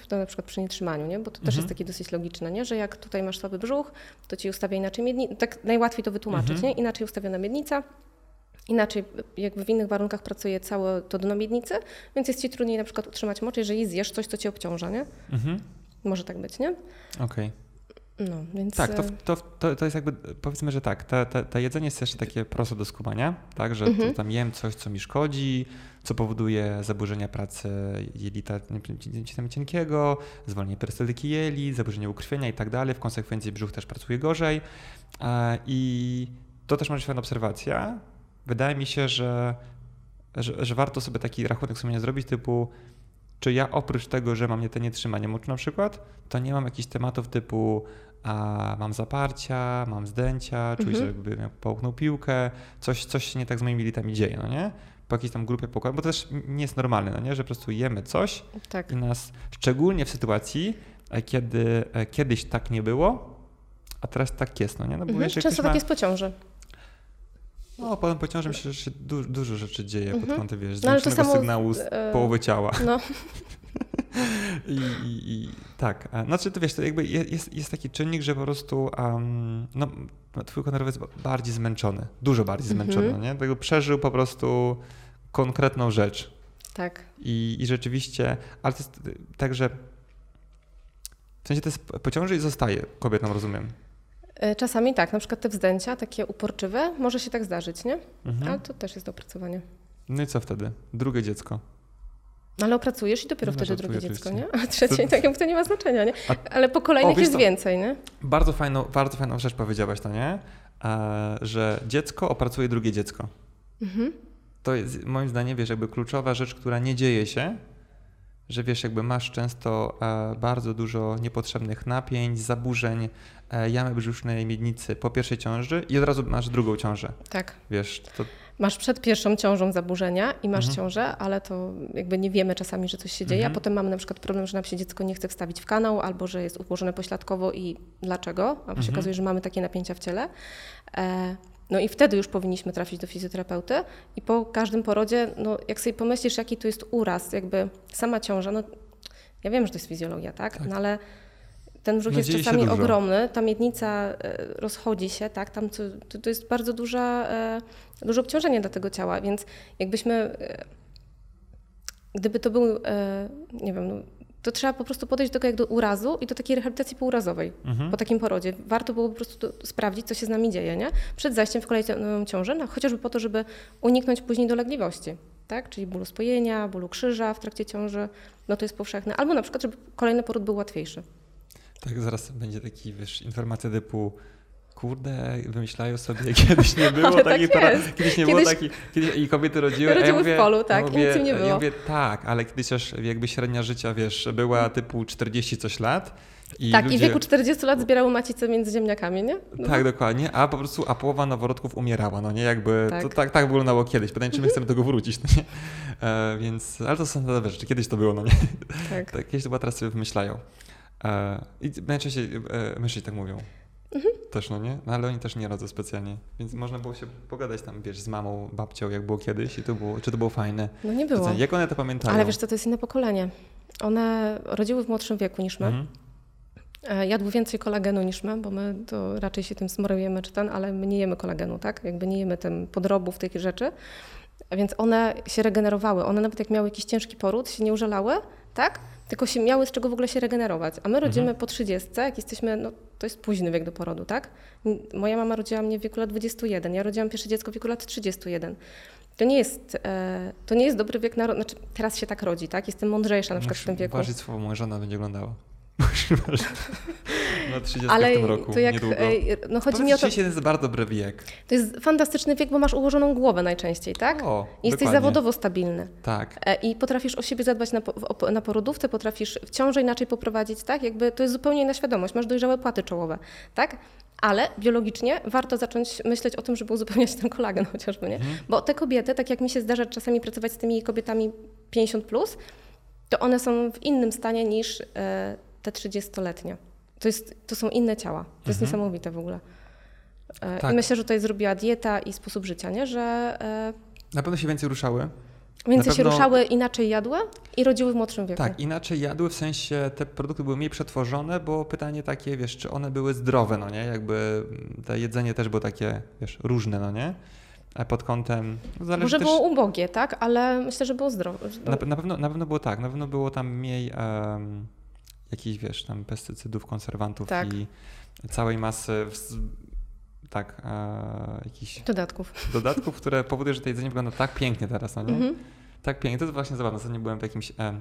to na przykład przy nietrzymaniu, nie? bo to też Mhm. jest takie dosyć logiczne, nie? że jak tutaj masz słaby brzuch, to ci ustawia inaczej miednica, tak najłatwiej to wytłumaczyć, Mhm. nie? inaczej ustawiona miednica, inaczej jakby w innych warunkach pracuje całe to dno miednicy, więc jest ci trudniej na przykład utrzymać moc, jeżeli zjesz coś, co cię obciąża, nie? Mhm. Może tak być, nie? Okej. No, więc... Tak, to, e, to, to, to jest jakby, powiedzmy, że tak, te, te jedzenie jest jeszcze takie proste do skumania, tak, że Mhm. to tam jem coś, co mi szkodzi, co powoduje zaburzenia pracy jelita cienkiego, zwolnienie perystytyki jelit, zaburzenie ukrwienia i tak dalej, w konsekwencji brzuch też pracuje gorzej E, i to też może być fajna obserwacja. Wydaje mi się, że, że, że warto sobie taki rachunek sumienia zrobić typu czy ja oprócz tego, że mam nie te nietrzymanie moczu na przykład, to nie mam jakichś tematów typu a mam zaparcia, mam zdęcia, czuję, Mhm. że jakby jak połknął piłkę, coś, coś się nie tak z moimi litami dzieje, no nie? Po jakiejś tam grupie pokoju, bo to też nie jest normalne, no nie? Że po prostu jemy coś tak. i nas, szczególnie w sytuacji, e, kiedy e, kiedyś tak nie było, a teraz tak jest, no nie? No bo Mhm. Często ktoś ma, tak jest po ciąży. No potem po ciąży myślę, że się du, dużo rzeczy dzieje pod Mhm. kątem, wiesz, No, samo, sygnału z e, połowy ciała. No, I, i, I tak, znaczy to wiesz, to jakby je- jest, jest taki czynnik, że po prostu um, no, twój nerw jest ba- bardziej zmęczony, dużo bardziej Mhm. zmęczony, no nie? Tego przeżył po prostu konkretną rzecz tak. i, i rzeczywiście, ale to jest tak, że w sensie to jest po ciąży i zostaje kobietom, rozumiem. E, Czasami tak, na przykład te wzdęcia, takie uporczywe, może się tak zdarzyć, nie? Mhm. Ale to też jest do opracowania. No i co wtedy? Drugie dziecko. Ale opracujesz i dopiero No, wtedy drugie dziecko, nie? A trzecie, tak jakby to nie ma znaczenia, nie? A- Ale po kolejnych wiesz jest co? więcej, nie? Bardzo fajną, bardzo fajną rzecz powiedziałaś, no nie? E, że dziecko opracuje drugie dziecko. Mhm. To jest moim zdaniem, wiesz, jakby kluczowa rzecz, która nie dzieje się, że wiesz, jakby masz często e, bardzo dużo niepotrzebnych napięć, zaburzeń e, jamy brzusznej miednicy po pierwszej ciąży i od razu masz drugą ciążę. Tak. Wiesz, to Masz przed pierwszą ciążą zaburzenia i masz Mhm. ciążę, ale to jakby nie wiemy czasami, że coś się dzieje, Mhm. a potem mamy na przykład problem, że nam się dziecko nie chce wstawić w kanał albo że jest ułożone pośladkowo i dlaczego, a się Mhm. okazuje, że mamy takie napięcia w ciele. E, no i wtedy już powinniśmy trafić do fizjoterapeuty i po każdym porodzie, no jak sobie pomyślisz, jaki to jest uraz, jakby sama ciąża, no ja wiem, że to jest fizjologia, tak? Tak. No ale ten brzuch No jest czasami ogromny, ta miednica e, rozchodzi się, tak? Tam to, to, jest bardzo duża, e, duże obciążenie dla tego ciała, więc jakbyśmy, e, gdyby to był, nie wiem, no, to trzeba po prostu podejść do tego jak do urazu i do takiej rehabilitacji pourazowej mhm. po takim porodzie. Warto było po prostu sprawdzić, co się z nami dzieje, nie? Przed zajściem w kolejną ciążę, no, chociażby po to, żeby uniknąć później dolegliwości, tak? Czyli bólu spojenia, bólu krzyża w trakcie ciąży, no to jest powszechne. Albo na przykład, żeby kolejny poród był łatwiejszy. tak zaraz będzie taki, wiesz, informacja typu kurde, wymyślają sobie, kiedyś nie było tak takich, jest. kiedyś nie Kiedyś- było takich, kiedyś i kobiety rodziły, a ja Rodziły w mówię, polu, tak, ja i mówię, nic im nie Ja było. mówię, tak, ale kiedyś też jakby średnia życia, wiesz, była typu 40 coś lat i tak, ludzie... i w wieku 40 lat zbierały macice między ziemniakami, nie? No. Tak, dokładnie, a po prostu, a połowa noworodków umierała, no nie, jakby, Tak. to tak, tak wyglądało kiedyś, pytanie, czy my chcemy do tego wrócić, no nie, e, więc, ale to są standardowe rzeczy, kiedyś to było, no nie, tak. tak, kiedyś to było, teraz sobie wymyślają. E, I najczęściej e, mężczyźni tak mówią. Mhm. Też, no nie? No ale oni też nie rodzą specjalnie, więc można było się pogadać tam, wiesz, z mamą, babcią, jak było kiedyś i to było, czy to było fajne. No nie było. Jak one to pamiętają? Ale wiesz co, to jest inne pokolenie. One rodziły w młodszym wieku niż my. Mhm. E, Jadły więcej kolagenu niż my, bo my to raczej się tym smarujemy czy ten, ale my nie jemy kolagenu, tak? Jakby nie jemy tym podrobów, tych rzeczy. A Więc one się regenerowały. One nawet jak miały jakiś ciężki poród, się nie użalały, tak? tylko się miały z czego w ogóle się regenerować. A my rodzimy po 30, jak jesteśmy, no to jest późny wiek do porodu, tak? Moja mama rodziła mnie w wieku lat 21, ja rodziłam pierwsze dziecko w wieku lat 31. To nie jest, e, to nie jest dobry wiek na znaczy teraz się tak rodzi, tak? Jestem mądrzejsza na przykład w tym wieku. Ważyć słowo, moja żona będzie oglądała. Na 30 Ale w tym roku, to jak, niedługo. no chodzi mi o to, 31 jest bardzo dobry wiek. to jest fantastyczny wiek, bo masz ułożoną głowę najczęściej, tak? O, I Jesteś dokładnie. zawodowo stabilny. Tak. E, I potrafisz o siebie zadbać na, na porodówce, potrafisz w ciąży inaczej poprowadzić, tak? Jakby to jest zupełnie inna świadomość, masz dojrzałe płaty czołowe, tak? Ale biologicznie warto zacząć myśleć o tym, żeby uzupełniać ten kolagen chociażby, nie? Mhm. Bo te kobiety, tak jak mi się zdarza czasami pracować z tymi kobietami 50+, plus, to one są w innym stanie niż e, te 30-letnie. To, jest, to są inne ciała. To jest Mhm. niesamowite w ogóle. E, Tak. I myślę, że tutaj zrobiła dieta i sposób życia, nie? Że e, Na pewno się więcej ruszały. więcej Na się pewno- ruszały, inaczej jadły i rodziły w młodszym wieku. Tak, inaczej jadły, w sensie te produkty były mniej przetworzone, bo pytanie takie, wiesz, czy one były zdrowe, no nie? Jakby to jedzenie też było takie, wiesz, różne, no nie? A pod kątem, no Może też, było ubogie, tak? Ale myślę, że było zdrowe. na, na, pewno, na pewno było tak, na pewno było tam mniej um, jakichś, wiesz, tam pestycydów, konserwantów Tak. i całej masy, tak, e, jakichś Dodatków. dodatków, które powodują, że to jedzenie wygląda tak pięknie teraz, no nie? Mhm. Tak pięknie, to jest właśnie zabawne. Ostatnio byłem w jakimś e,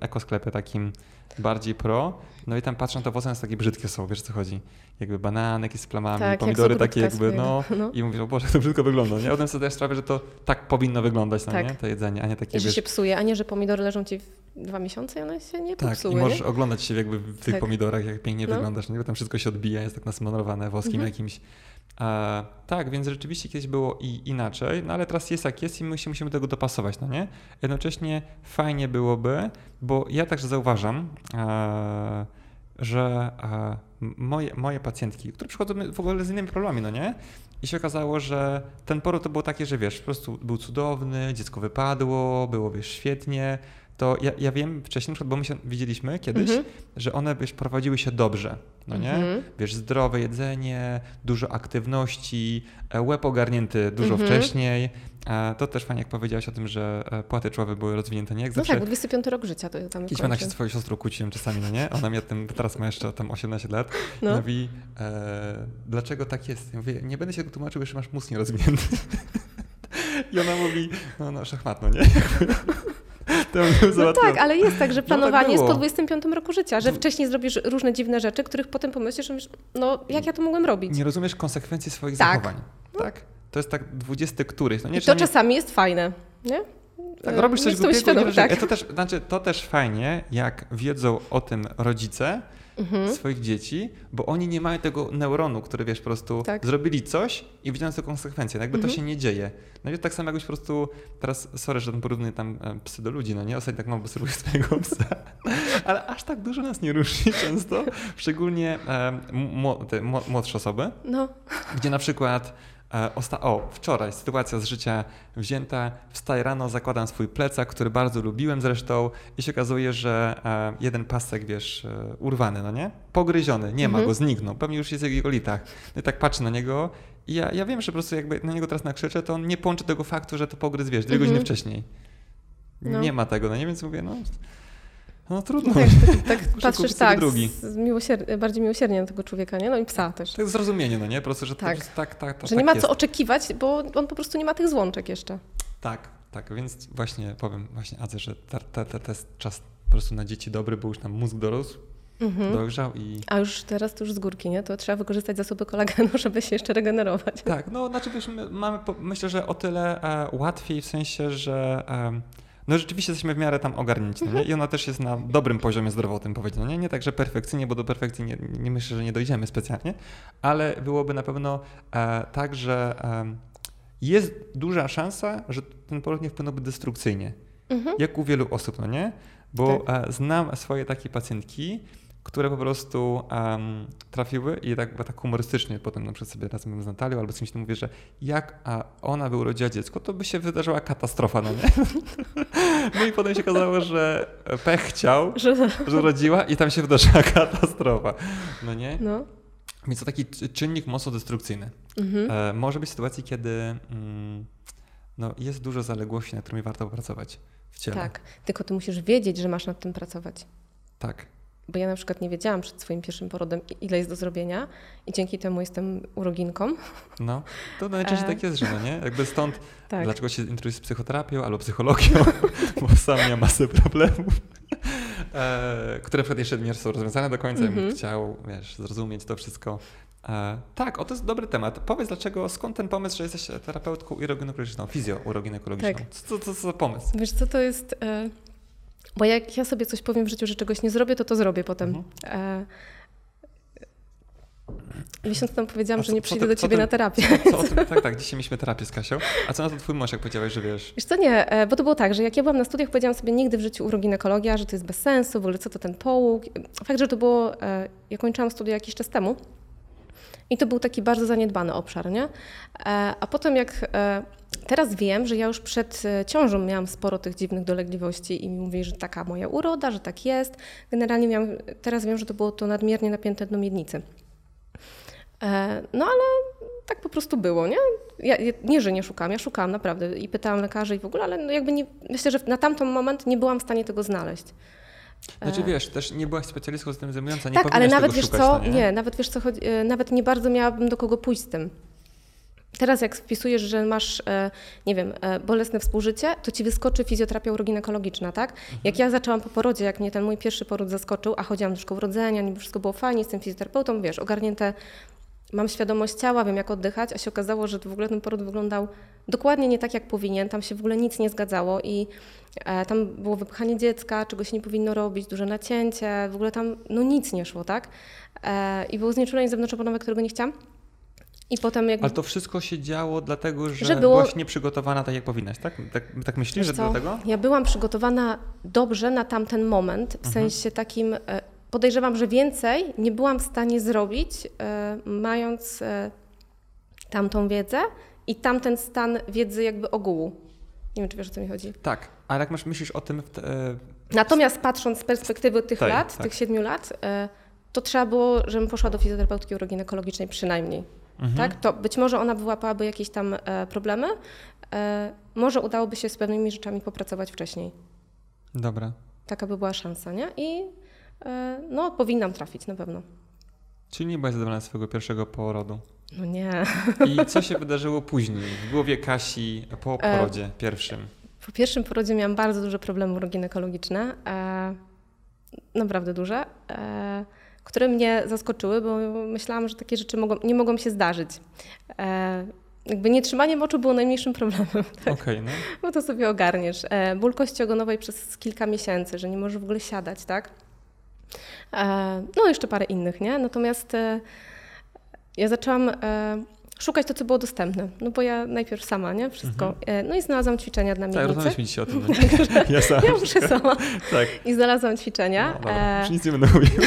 ekosklepie takim bardziej pro, no i tam patrzą, to owoce nas takie brzydkie są, wiesz co chodzi? Jakby banany jakieś z plamami, Tak, jak pomidory sobótka takie jakby, swojego. no, No. i mówię, o Boże, jak to brzydko wygląda, nie? A potem sobie zdajesz sprawę, że to tak powinno wyglądać, no Tak. nie? To jedzenie, a nie takie, I że wiesz, się psuje, a nie, że pomidory leżą ci dwa miesiące i one się nie tak, popsuły, i możesz nie? oglądać się jakby w tych Tak. pomidorach, jak pięknie No. wyglądasz, nie? Bo tam wszystko się odbija, jest tak nasmarowane woskiem Mhm. jakimś. E, tak, więc rzeczywiście kiedyś było i inaczej, no ale teraz jest jak jest i my się musimy tego dopasować, no nie? Jednocześnie fajnie byłoby, bo ja także zauważam, e, że e, moje, moje pacjentki, które przychodzą w ogóle z innymi problemami, no nie? I się okazało, że ten poród to było takie, że wiesz, po prostu był cudowny, dziecko wypadło, było wiesz, świetnie. To ja, ja wiem wcześniej, bo my się widzieliśmy kiedyś, Mhm. że one wiesz, prowadziły się dobrze, no nie? Mhm. Wiesz, zdrowe jedzenie, dużo aktywności, e, łeb ogarnięty dużo Mhm. wcześniej. E, To też fajnie, jak powiedziałaś o tym, że e, płaty czołowe były rozwinięte, nie? Jak No zawsze tak, bo 25 rok życia to tam Kiedyś jak się z twoją siostrą kłóciłem czasami, no nie? Ona mnie tym, teraz ma jeszcze tam 18 lat. No. No. Mówi, e, dlaczego tak jest? Ja mówię, nie będę się tego tłumaczył, jeszcze masz mózg nierozwinięty. I ona mówi, no, no szachmat, no nie? to bym No tak, ale jest tak, że planowanie jest po było. 25 roku życia, że wcześniej zrobisz różne dziwne rzeczy, których potem pomyślisz, że myślisz, no jak ja to mogłem robić? Nie rozumiesz konsekwencji swoich Tak. zachowań. Tak? To jest tak 20 któryś. No nie, I to nie, czasami jest fajne, nie? tak, robisz coś głupiego, wiesz, tak. to, też, znaczy, to też fajnie, jak wiedzą o tym rodzice Mhm. swoich dzieci, bo oni nie mają tego neuronu, który wiesz, po prostu Tak. zrobili coś i widziałem te konsekwencje. No jakby Mhm. to się nie dzieje. No i tak samo jakbyś po prostu, teraz sorry, że porównuję tam e, psy do ludzi, no nie? Ostatnio tak mam obserwuję swojego psa, ale aż tak dużo nas nie różni często, szczególnie mło- te mło- młodsze osoby, No, gdzie na przykład osta- o, wczoraj sytuacja z życia wzięta, wstaję rano, zakładam swój plecak, który bardzo lubiłem zresztą i się okazuje, że e, jeden pasek, wiesz, e, urwany, no nie? Pogryziony, nie ma Mhm. go, zniknął, pewnie już jest w jego litach. No i tak patrzę na niego i ja, ja wiem, że po prostu jakby na niego teraz nakrzyczę, to on nie połączy tego faktu, że to pogryz, wiesz, dwie Mhm. godziny wcześniej. No. Nie ma tego, no nie? Więc mówię, no, no trudno. tak, tak Muszę patrzysz tak, drugi. z miłosier- bardziej miłosiernie na tego człowieka, nie? No i psa też. To jest zrozumienie, no nie? Po prostu, że Tak. to, tak, tak, tak, Że tak nie ma jest. co oczekiwać, bo on po prostu nie ma tych złączek jeszcze. Tak, tak, więc właśnie powiem właśnie Adze, że ta, ta, ta, jest czas po prostu na dzieci dobry, bo już tam mózg dorósł, Mhm. dojrzał i A już teraz to już z górki, nie? To trzeba wykorzystać zasoby kolagenu, żeby się jeszcze regenerować. tak, no znaczy wiesz, my mamy myślę, że o tyle e, łatwiej w sensie, że e, no rzeczywiście jesteśmy w miarę tam ogarnięci, no nie? I ona też jest na dobrym poziomie zdrowotnym, powiedzieć, no nie? Nie tak, że perfekcyjnie, bo do perfekcji nie, nie myślę, że nie dojdziemy specjalnie, ale byłoby na pewno e, tak, że e, jest duża szansa, że ten poród nie wpłynąłby destrukcyjnie. Mhm. jak u wielu osób, no nie? Bo e, znam swoje takie pacjentki, które po prostu em, trafiły i tak, tak humorystycznie potem na przykład sobie razem z Natalią albo z kimś mówię, że jak a ona by urodziła dziecko, to by się wydarzyła katastrofa, no nie? No i potem się okazało, że pech chciał, Że, że urodziła i tam się wydarzyła katastrofa, no nie? no. Więc to taki czy- czynnik mocno destrukcyjny. Mhm. E, może być sytuacji, kiedy mm, no, jest dużo zaległości, nad którymi warto popracować w ciele. Tak, tylko ty musisz wiedzieć, że masz nad tym pracować. Tak. Bo ja na przykład nie wiedziałam przed swoim pierwszym porodem, ile jest do zrobienia i dzięki temu jestem uroginką. No, to najczęściej E. tak jest, że no nie? Jakby stąd Tak. dlaczego się interesujesz psychoterapią albo psychologią, bo sam miał masę problemów, e, które przed jeszcze nie są rozwiązane do końca. Ja bym Mhm. chciał, wiesz, zrozumieć to wszystko. E, tak, o to jest dobry temat. Powiedz dlaczego, skąd ten pomysł, że jesteś terapeutką uroginekologiczną, fizjo-uroginekologiczną? Tak. Co, co, co za pomysł? Wiesz co, to jest... E, bo jak ja sobie coś powiem w życiu, że czegoś nie zrobię, to to zrobię potem. Mhm. E, miesiąc temu powiedziałam, A że co- nie co przyjdę ty- do co ciebie ty- na terapię. Co o tym, tak, tak, dzisiaj mieliśmy terapię z Kasią. A co na to twój mąż, jak powiedziałeś, że wiesz, Wiesz co, nie, e, bo to było tak, że jak ja byłam na studiach, powiedziałam sobie nigdy w życiu uroginekologia, że to jest bez sensu, w ogóle co to ten połóg. Fakt, że to było, e, ja kończyłam studia jakiś czas temu i to był taki bardzo zaniedbany obszar, nie? E, A potem jak e, teraz wiem, że ja już przed e, ciążą miałam sporo tych dziwnych dolegliwości i mi mówili, że taka moja uroda, że tak jest. Generalnie miałam, teraz wiem, że to było to nadmiernie napięte dno miednicy. No ale tak po prostu było, nie? Ja, nie, że nie szukałam, ja szukałam naprawdę i pytałam lekarzy i w ogóle, ale no jakby nie, myślę, że na tamten moment nie byłam w stanie tego znaleźć. Znaczy E. wiesz, też nie byłaś specjalistką z tym zajmująca, nie tak, ale nawet wiesz szukać, co, no nie? nie? nawet wiesz co, chodzi, e, nawet nie bardzo miałabym do kogo pójść z tym. Teraz jak wpisujesz, że masz, e, nie wiem, bolesne współżycie, to ci wyskoczy fizjoterapia uroginekologiczna, tak? Mhm. Jak ja zaczęłam po porodzie, jak mnie ten mój pierwszy poród zaskoczył, a chodziłam do szkoły rodzenia, niby wszystko było fajnie, jestem fizjoterapeutą, wiesz, ogarnięte, mam świadomość ciała, wiem jak oddychać, a się okazało, że w ogóle ten poród wyglądał dokładnie nie tak, jak powinien, tam się w ogóle nic nie zgadzało i e, tam było wypchanie dziecka, czego się nie powinno robić, duże nacięcie, w ogóle tam no nic nie szło, tak? E, I było znieczulenie zewnątrzoponowe, którego nie chciałam. I potem jakby... Ale to wszystko się działo dlatego, że, Że było- byłaś nieprzygotowana tak, jak powinnaś, tak? Tak, tak myślisz, Wiesz że co, dlatego? Ja byłam przygotowana dobrze na tamten moment, w Mhm. sensie takim, e, podejrzewam, że więcej nie byłam w stanie zrobić, e, mając e, tamtą wiedzę i tamten stan wiedzy jakby ogółu. Nie wiem, czy wiesz, o co mi chodzi. Tak, ale jak masz myślisz o tym, te, e, Natomiast patrząc z perspektywy tych lat, tak. tych siedmiu lat, to trzeba było, żebym poszła do fizjoterapeutki uroginekologicznej przynajmniej. mhm. Tak? To być może ona wyłapałaby jakieś tam problemy, może udałoby się z pewnymi rzeczami popracować wcześniej. Dobra. Taka by była szansa, nie? I no, powinnam trafić na pewno. Czyli nie byłaś zadowolona z swojego pierwszego porodu. No nie. I co się wydarzyło później, w głowie Kasi po E, porodzie pierwszym? Po pierwszym porodzie miałam bardzo duże problemy uroginekologiczne, e, naprawdę duże, e, które mnie zaskoczyły, bo myślałam, że takie rzeczy mogą, nie mogą się zdarzyć. E, jakby nietrzymanie moczu było najmniejszym problemem, Okej, no. bo to sobie ogarniesz. E, ból kości ogonowej przez kilka miesięcy, że nie możesz w ogóle siadać, tak? E, no jeszcze parę innych, nie? Natomiast e, ja zaczęłam e, szukać to, co było dostępne, no bo ja najpierw sama, nie? Wszystko. E, no i znalazłam ćwiczenia dla Tak, miednicy. rozmawialiśmy dzisiaj o tym. No? Ja sam. Ja muszę sama. Tak. I znalazłam ćwiczenia. No, dobra, już nic nie będę mówił.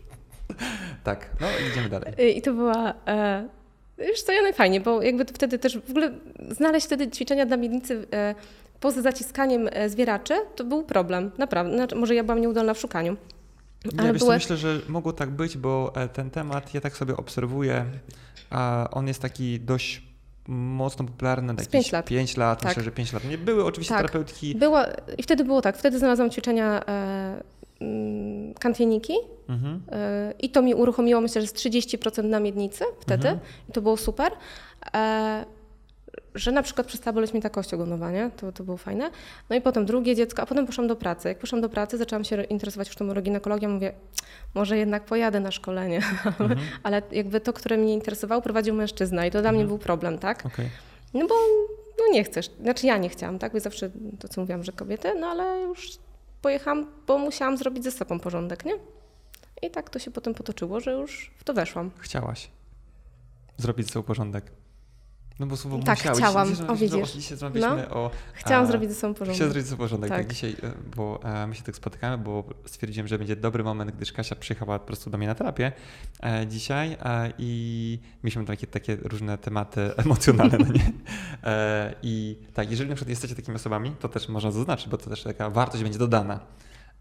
tak, no idziemy dalej. I to była. Wiesz co, ja najfajniej, bo jakby wtedy też w ogóle znaleźć wtedy ćwiczenia dla miednicy poza zaciskaniem zwieraczy, to był problem, naprawdę. Znaczy, może ja byłam nieudolna w szukaniu. Nie, Ale wiesz co, były- myślę, że mogło tak być, bo e, ten temat ja tak sobie obserwuję, a on jest taki dość mocno popularny na jakieś pięć lat. 5 lat. Tak. Myślę, że 5 lat. Nie były oczywiście Tak. terapeutki. Była, I wtedy było tak, wtedy znalazłam ćwiczenia e, mm, kantieniki Mhm. e, i to mi uruchomiło, myślę, że z 30% na miednicy wtedy Mhm. i to było super. E, że na przykład przestała boleć mi ta kość ogonowa, nie? To, to było fajne. No i potem drugie dziecko, a potem poszłam do pracy. Jak poszłam do pracy, zaczęłam się interesować już tą uroginekologią, mówię, może jednak pojadę na szkolenie. Mhm. Ale jakby to, które mnie interesowało, prowadził mężczyzna i to dla mnie Mhm. był problem, tak? Okej. No bo no nie chcesz, znaczy ja nie chciałam, tak? Bo zawsze to, co mówiłam, że kobiety, no ale już pojechałam, bo musiałam zrobić ze sobą porządek, nie? I tak to się potem potoczyło, że już w to weszłam. Chciałaś zrobić sobie porządek. No bo słowo Tak, musiałeś. chciałam. Dzisiaj, O, widzisz. Dzisiaj rozmawialiśmy o... Chciałam a, zrobić ze sobą porządek. zrobić sobie porządek, tak. Tak. dzisiaj, e, bo e, my się tak spotykamy, bo stwierdziłem, że będzie dobry moment, gdyż Kasia przyjechała po prostu do mnie na terapię e, dzisiaj e, i mieliśmy takie, takie różne tematy emocjonalne, no nie? E, I tak, jeżeli na przykład jesteście takimi osobami, to też można zaznaczyć, bo to też taka wartość będzie dodana.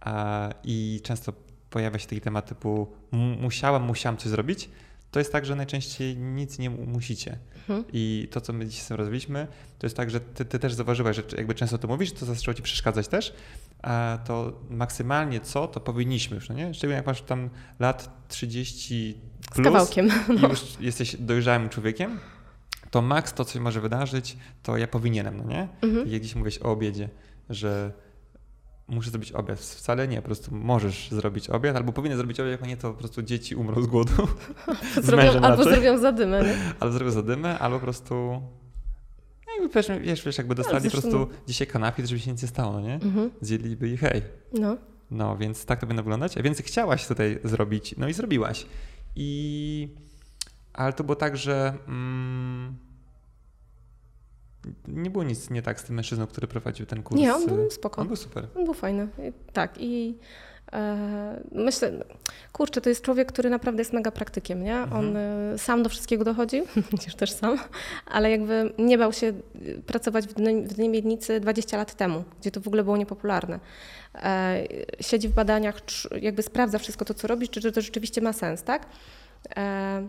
E, I często pojawia się taki temat typu "M- musiałam, musiałam coś zrobić, to jest tak, że najczęściej nic nie mu- musicie. Mhm. I to, co my dzisiaj sobie rozwiliśmy, to jest tak, że ty, ty też zauważyłaś, że jakby często to mówisz, to zaczęło ci przeszkadzać też, a to maksymalnie co, to powinniśmy już, no nie? Szczególnie jak masz tam lat 30 Z plus kawałkiem. i już jesteś dojrzałym człowiekiem, to maks to, co się może wydarzyć, to ja powinienem, no nie? Mhm. I jak gdzieś mówiłeś o obiedzie, że muszę zrobić obiad. Wcale nie, po prostu możesz zrobić obiad, albo powinien zrobić obiad, jak nie, to po prostu dzieci umrą z głodu, z Zrobią, albo raczej. zrobią zadymę. Nie? albo zrobią zadymę, albo po prostu no jakby wiesz, wiesz, wiesz jakby dostali po zresztą- prostu dzisiaj kanapie, żeby się nic nie stało, no nie? Mhm. Zjedliby i hej. No. No, więc tak to powinno wyglądać. A więc chciałaś tutaj zrobić, no i zrobiłaś. I... Ale to było tak, że mm, nie było nic nie tak z tym mężczyzną, który prowadził ten kurs. Nie, on był spoko. On był super. On był fajny. Tak i e, myślę, kurczę, to jest człowiek, który naprawdę jest mega praktykiem, nie? Mhm. On e, sam do wszystkiego dochodził, przecież też sam, ale jakby nie bał się e, pracować w dnie, w dnie miednicy 20 lat temu, gdzie to w ogóle było niepopularne. E, siedzi w badaniach, jakby sprawdza wszystko to, co robisz, czy, czy to rzeczywiście ma sens, tak? E,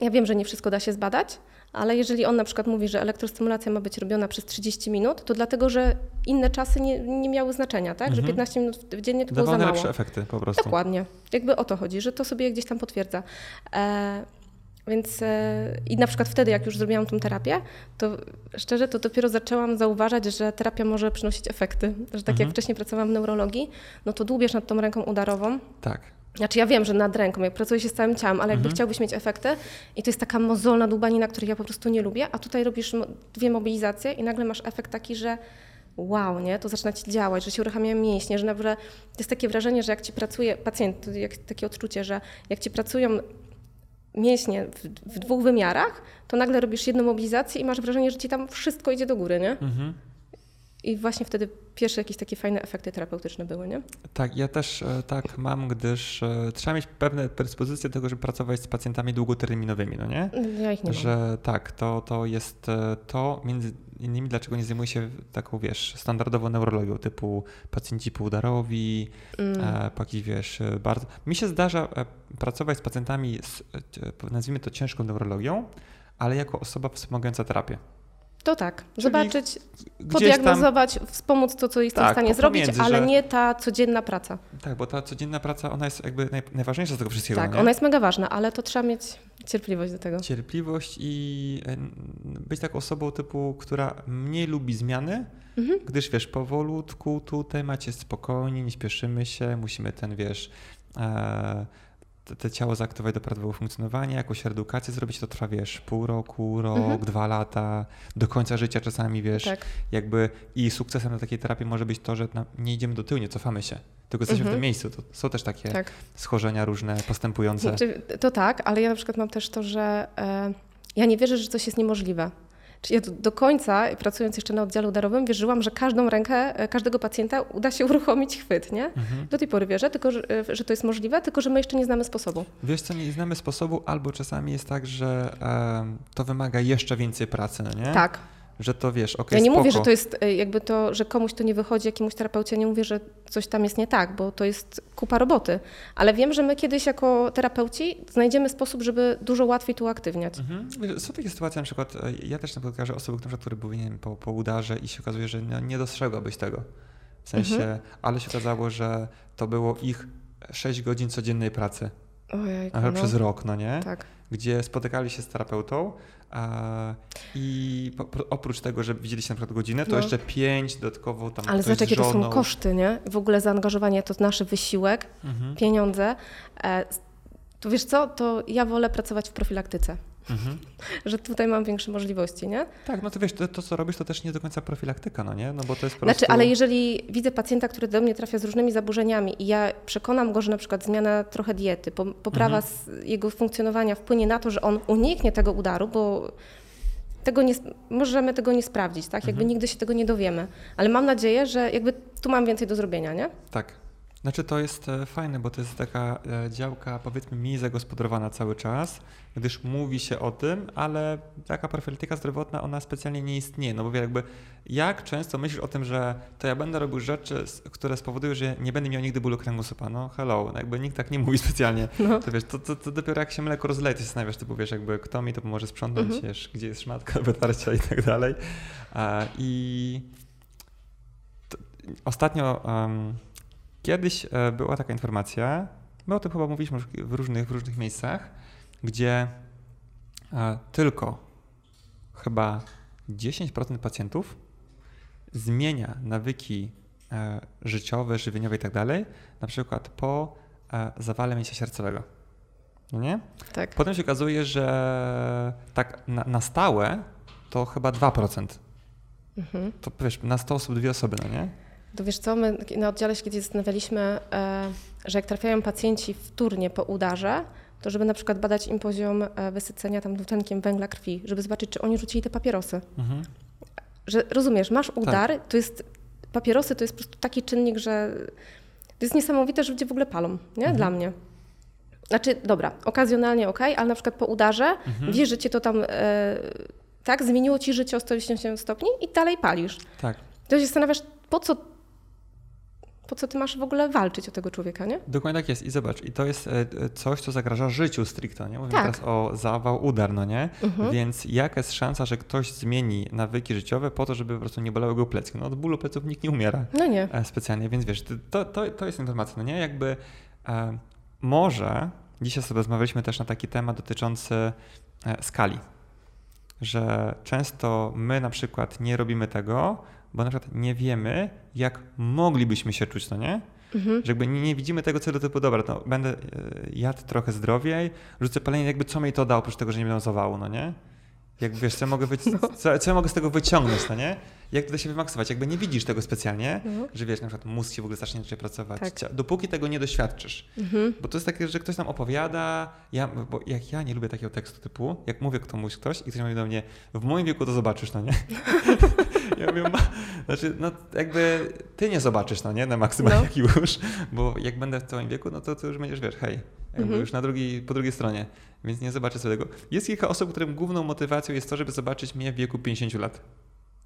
ja wiem, że nie wszystko da się zbadać, ale jeżeli on na przykład mówi, że elektrostymulacja ma być robiona przez 30 minut, to dlatego, że inne czasy nie, nie miały znaczenia, tak? Że Mhm. 15 minut w- dziennie to było Dawał za mało. najlepsze efekty po prostu. Dokładnie. Jakby o to chodzi, że to sobie gdzieś tam potwierdza. E, więc e, i na przykład wtedy, jak już zrobiłam tą terapię, to szczerze to dopiero zaczęłam zauważać, że terapia może przynosić efekty. Że tak Mhm. jak wcześniej pracowałam w neurologii, no to dłubiesz nad tą ręką udarową, Tak. Znaczy ja wiem, że nad ręką, jak pracuje się z całym ciałem, ale jakby Mhm. chciałbyś mieć efekty i to jest taka mozolna dłubanina, której ja po prostu nie lubię, a tutaj robisz dwie mobilizacje i nagle masz efekt taki, że wow, nie, to zaczyna ci działać, że się uruchamiają mięśnie, że naprawdę jest takie wrażenie, że jak ci pracuje pacjent, to jak, takie odczucie, że jak ci pracują mięśnie w, w dwóch wymiarach, to nagle robisz jedną mobilizację i masz wrażenie, że ci tam wszystko idzie do góry, nie? Mhm. I właśnie wtedy pierwsze jakieś takie fajne efekty terapeutyczne były, nie? Tak, ja też e, tak mam, gdyż e, trzeba mieć pewne predyspozycje do tego, żeby pracować z pacjentami długoterminowymi, no nie? Ja ich nie mam. Że tak, to, to jest e, to, między innymi dlaczego nie zajmuję się taką, wiesz, standardową neurologią, typu pacjenci półdarowi, Mm. e, jakiś, wiesz, bardzo... Mi się zdarza pracować z pacjentami z, nazwijmy to ciężką neurologią, ale jako osoba wspomagająca terapię. To tak, Czyli zobaczyć, Gdzieś tam, podiagnozować, wspomóc to, co jestem Tak, w stanie zrobić, ale że- nie ta codzienna praca. tak, bo ta codzienna praca, ona jest jakby naj, najważniejsza z tego wszystkiego, tak, nie? ona jest mega ważna, ale to trzeba mieć cierpliwość do tego. Cierpliwość i e, być taką osobą typu, która mniej lubi zmiany, Mhm. gdyż wiesz, powolutku tutaj macie spokojnie, nie śpieszymy się, musimy ten, wiesz, e, te, te ciało zaaktywować do prawidłowego funkcjonowania, jakąś redukację zrobić, to trwa, wiesz, pół roku, rok, Mhm. dwa lata, do końca życia czasami, wiesz, Tak, jakby i sukcesem na takiej terapii może być to, że na, nie idziemy do tyłu, nie cofamy się, tylko jesteśmy w Mhm. tym miejscu. To są też takie tak. schorzenia różne, postępujące. Znaczy, to tak, ale ja na przykład mam też to, że e, ja nie wierzę, że coś jest niemożliwe. Czyli ja do, do końca, pracując jeszcze na oddziale udarowym, wierzyłam, że każdą rękę e, każdego pacjenta uda się uruchomić chwyt, nie? Mhm. Do tej pory wierzę, tylko że, e, że to jest możliwe, tylko że my jeszcze nie znamy sposobu. Wiesz co, nie znamy sposobu, albo czasami jest tak, że to wymaga jeszcze więcej pracy, no nie? Tak. Że to wiesz, okej, Ja nie spoko. mówię, że to jest e, jakby to, że komuś to nie wychodzi, jakiemuś terapeucie, nie mówię, że coś tam jest nie tak, bo to jest kupa roboty. Ale wiem, że my kiedyś jako terapeuci znajdziemy sposób, żeby dużo łatwiej tu uaktywniać. Mhm. Są takie sytuacje, na przykład, e, ja też na przykład kojarzę osoby, na przykład, które były nie wiem, po, po udarze i się okazuje, że nie, nie dostrzegłabyś tego. W sensie, Mhm. ale się okazało, że to było ich 6 godzin codziennej pracy, Ojejku, ale no. przez rok, no nie? Tak. Gdzie spotykali się z terapeutą i oprócz tego, że widzieli się na przykład godzinę, to No. jeszcze pięć dodatkowo tam Ale zobacz, jakie to są koszty, nie? W ogóle zaangażowanie to nasz wysiłek, Mhm. pieniądze. E, to wiesz co, to ja wolę pracować w profilaktyce, Mhm. że tutaj mam większe możliwości, nie? Tak, no to wiesz, to, to co robisz, to też nie do końca profilaktyka, no nie? No bo to jest po Znaczy, prostu... ale jeżeli widzę pacjenta, który do mnie trafia z różnymi zaburzeniami i ja przekonam go, że na przykład zmiana trochę diety, po- poprawa Mhm. jego funkcjonowania wpłynie na to, że on uniknie tego udaru, bo tego nie, możemy tego nie sprawdzić, tak? Jakby Mhm. nigdy się tego nie dowiemy. Ale mam nadzieję, że jakby tu mam więcej do zrobienia, nie? Tak. Znaczy to jest e, fajne, bo to jest taka e, działka powiedzmy mniej zagospodarowana cały czas, gdyż mówi się o tym, ale taka profilaktyka zdrowotna ona specjalnie nie istnieje. No bo jakby jak często myślisz o tym, że to ja będę robił rzeczy, które spowodują, że nie będę miał nigdy bólu kręgosłupa. No hello, no jakby nikt tak nie mówi specjalnie. No. To wiesz, to, to, to, dopiero jak się mleko rozleje, to się zastanawiasz, typu wiesz, jakby kto mi to pomoże sprzątnąć, mhm. wiesz, gdzie jest szmatka wytarcia i tak dalej. I ostatnio um, kiedyś e, była taka informacja, my o tym chyba mówiliśmy w różnych, w różnych miejscach, gdzie e, tylko chyba 10% pacjentów zmienia nawyki e, życiowe, żywieniowe i tak dalej, na przykład po zawale mięśnia sercowego. No nie? Tak. Potem się okazuje, że tak na, na stałe to chyba 2%. Mhm. To wiesz, na 100 osób dwie osoby, no nie? To wiesz co, my na oddziale się kiedyś zastanawialiśmy, e, że jak trafiają pacjenci wtórnie po udarze, to żeby na przykład badać im poziom e, wysycenia tam dwutlenkiem węgla krwi, żeby zobaczyć, czy oni rzucili te papierosy. Mhm. Że rozumiesz, masz udar, tak. to jest, papierosy to jest po prostu taki czynnik, że to jest niesamowite, że ludzie w ogóle palą, nie? Mhm. Dla mnie. Znaczy, dobra, okazjonalnie ok, ale na przykład po udarze mhm. wiesz, że cię to tam e, tak zmieniło ci życie o 180 stopni i dalej palisz. Tak. To się zastanawiasz, po co po co ty masz w ogóle walczyć o tego człowieka, nie? Dokładnie tak jest. I zobacz, i to jest e, coś, co zagraża życiu stricte, nie? Mówimy tak. teraz o zawał, udar, no nie? Mhm. Więc jaka jest szansa, że ktoś zmieni nawyki życiowe po to, żeby po prostu nie bolały go plecki? No od bólu pleców nikt nie umiera. No nie. E, specjalnie, więc wiesz, to, to, to jest informacja, no nie? Jakby e, może, dzisiaj sobie rozmawialiśmy też na taki temat dotyczący e, skali, że często my na przykład nie robimy tego, bo na przykład nie wiemy, jak moglibyśmy się czuć, no nie? Mhm. Że jakby nie, nie, widzimy tego celu typu, dobra, to będę e, jadł trochę zdrowiej, rzucę palenie, jakby co mi to dało, oprócz tego, że nie będę zawału, no nie? Jak wiesz, co mogę, no. co, co ja mogę z tego wyciągnąć, no nie? Jak to się wymaksować? Jakby nie widzisz tego specjalnie, no. że wiesz, na przykład mózg się w ogóle zacznie inaczej pracować. Tak. Dopóki tego nie doświadczysz. Mhm. Bo to jest takie, że ktoś tam opowiada, ja, bo jak ja nie lubię takiego tekstu typu, jak mówię komuś ktoś i ktoś mówi do mnie, w moim wieku to zobaczysz, no nie? ja mówię, ma, znaczy, no jakby ty nie zobaczysz, no nie? Na maksymalnie no. już, bo jak będę w twoim wieku, no to, to już będziesz, wiesz, hej, jakby mhm. już na drugiej, po drugiej stronie, więc nie zobaczę sobie tego. Jest kilka osób, którym główną motywacją jest to, żeby zobaczyć mnie w wieku 50 lat.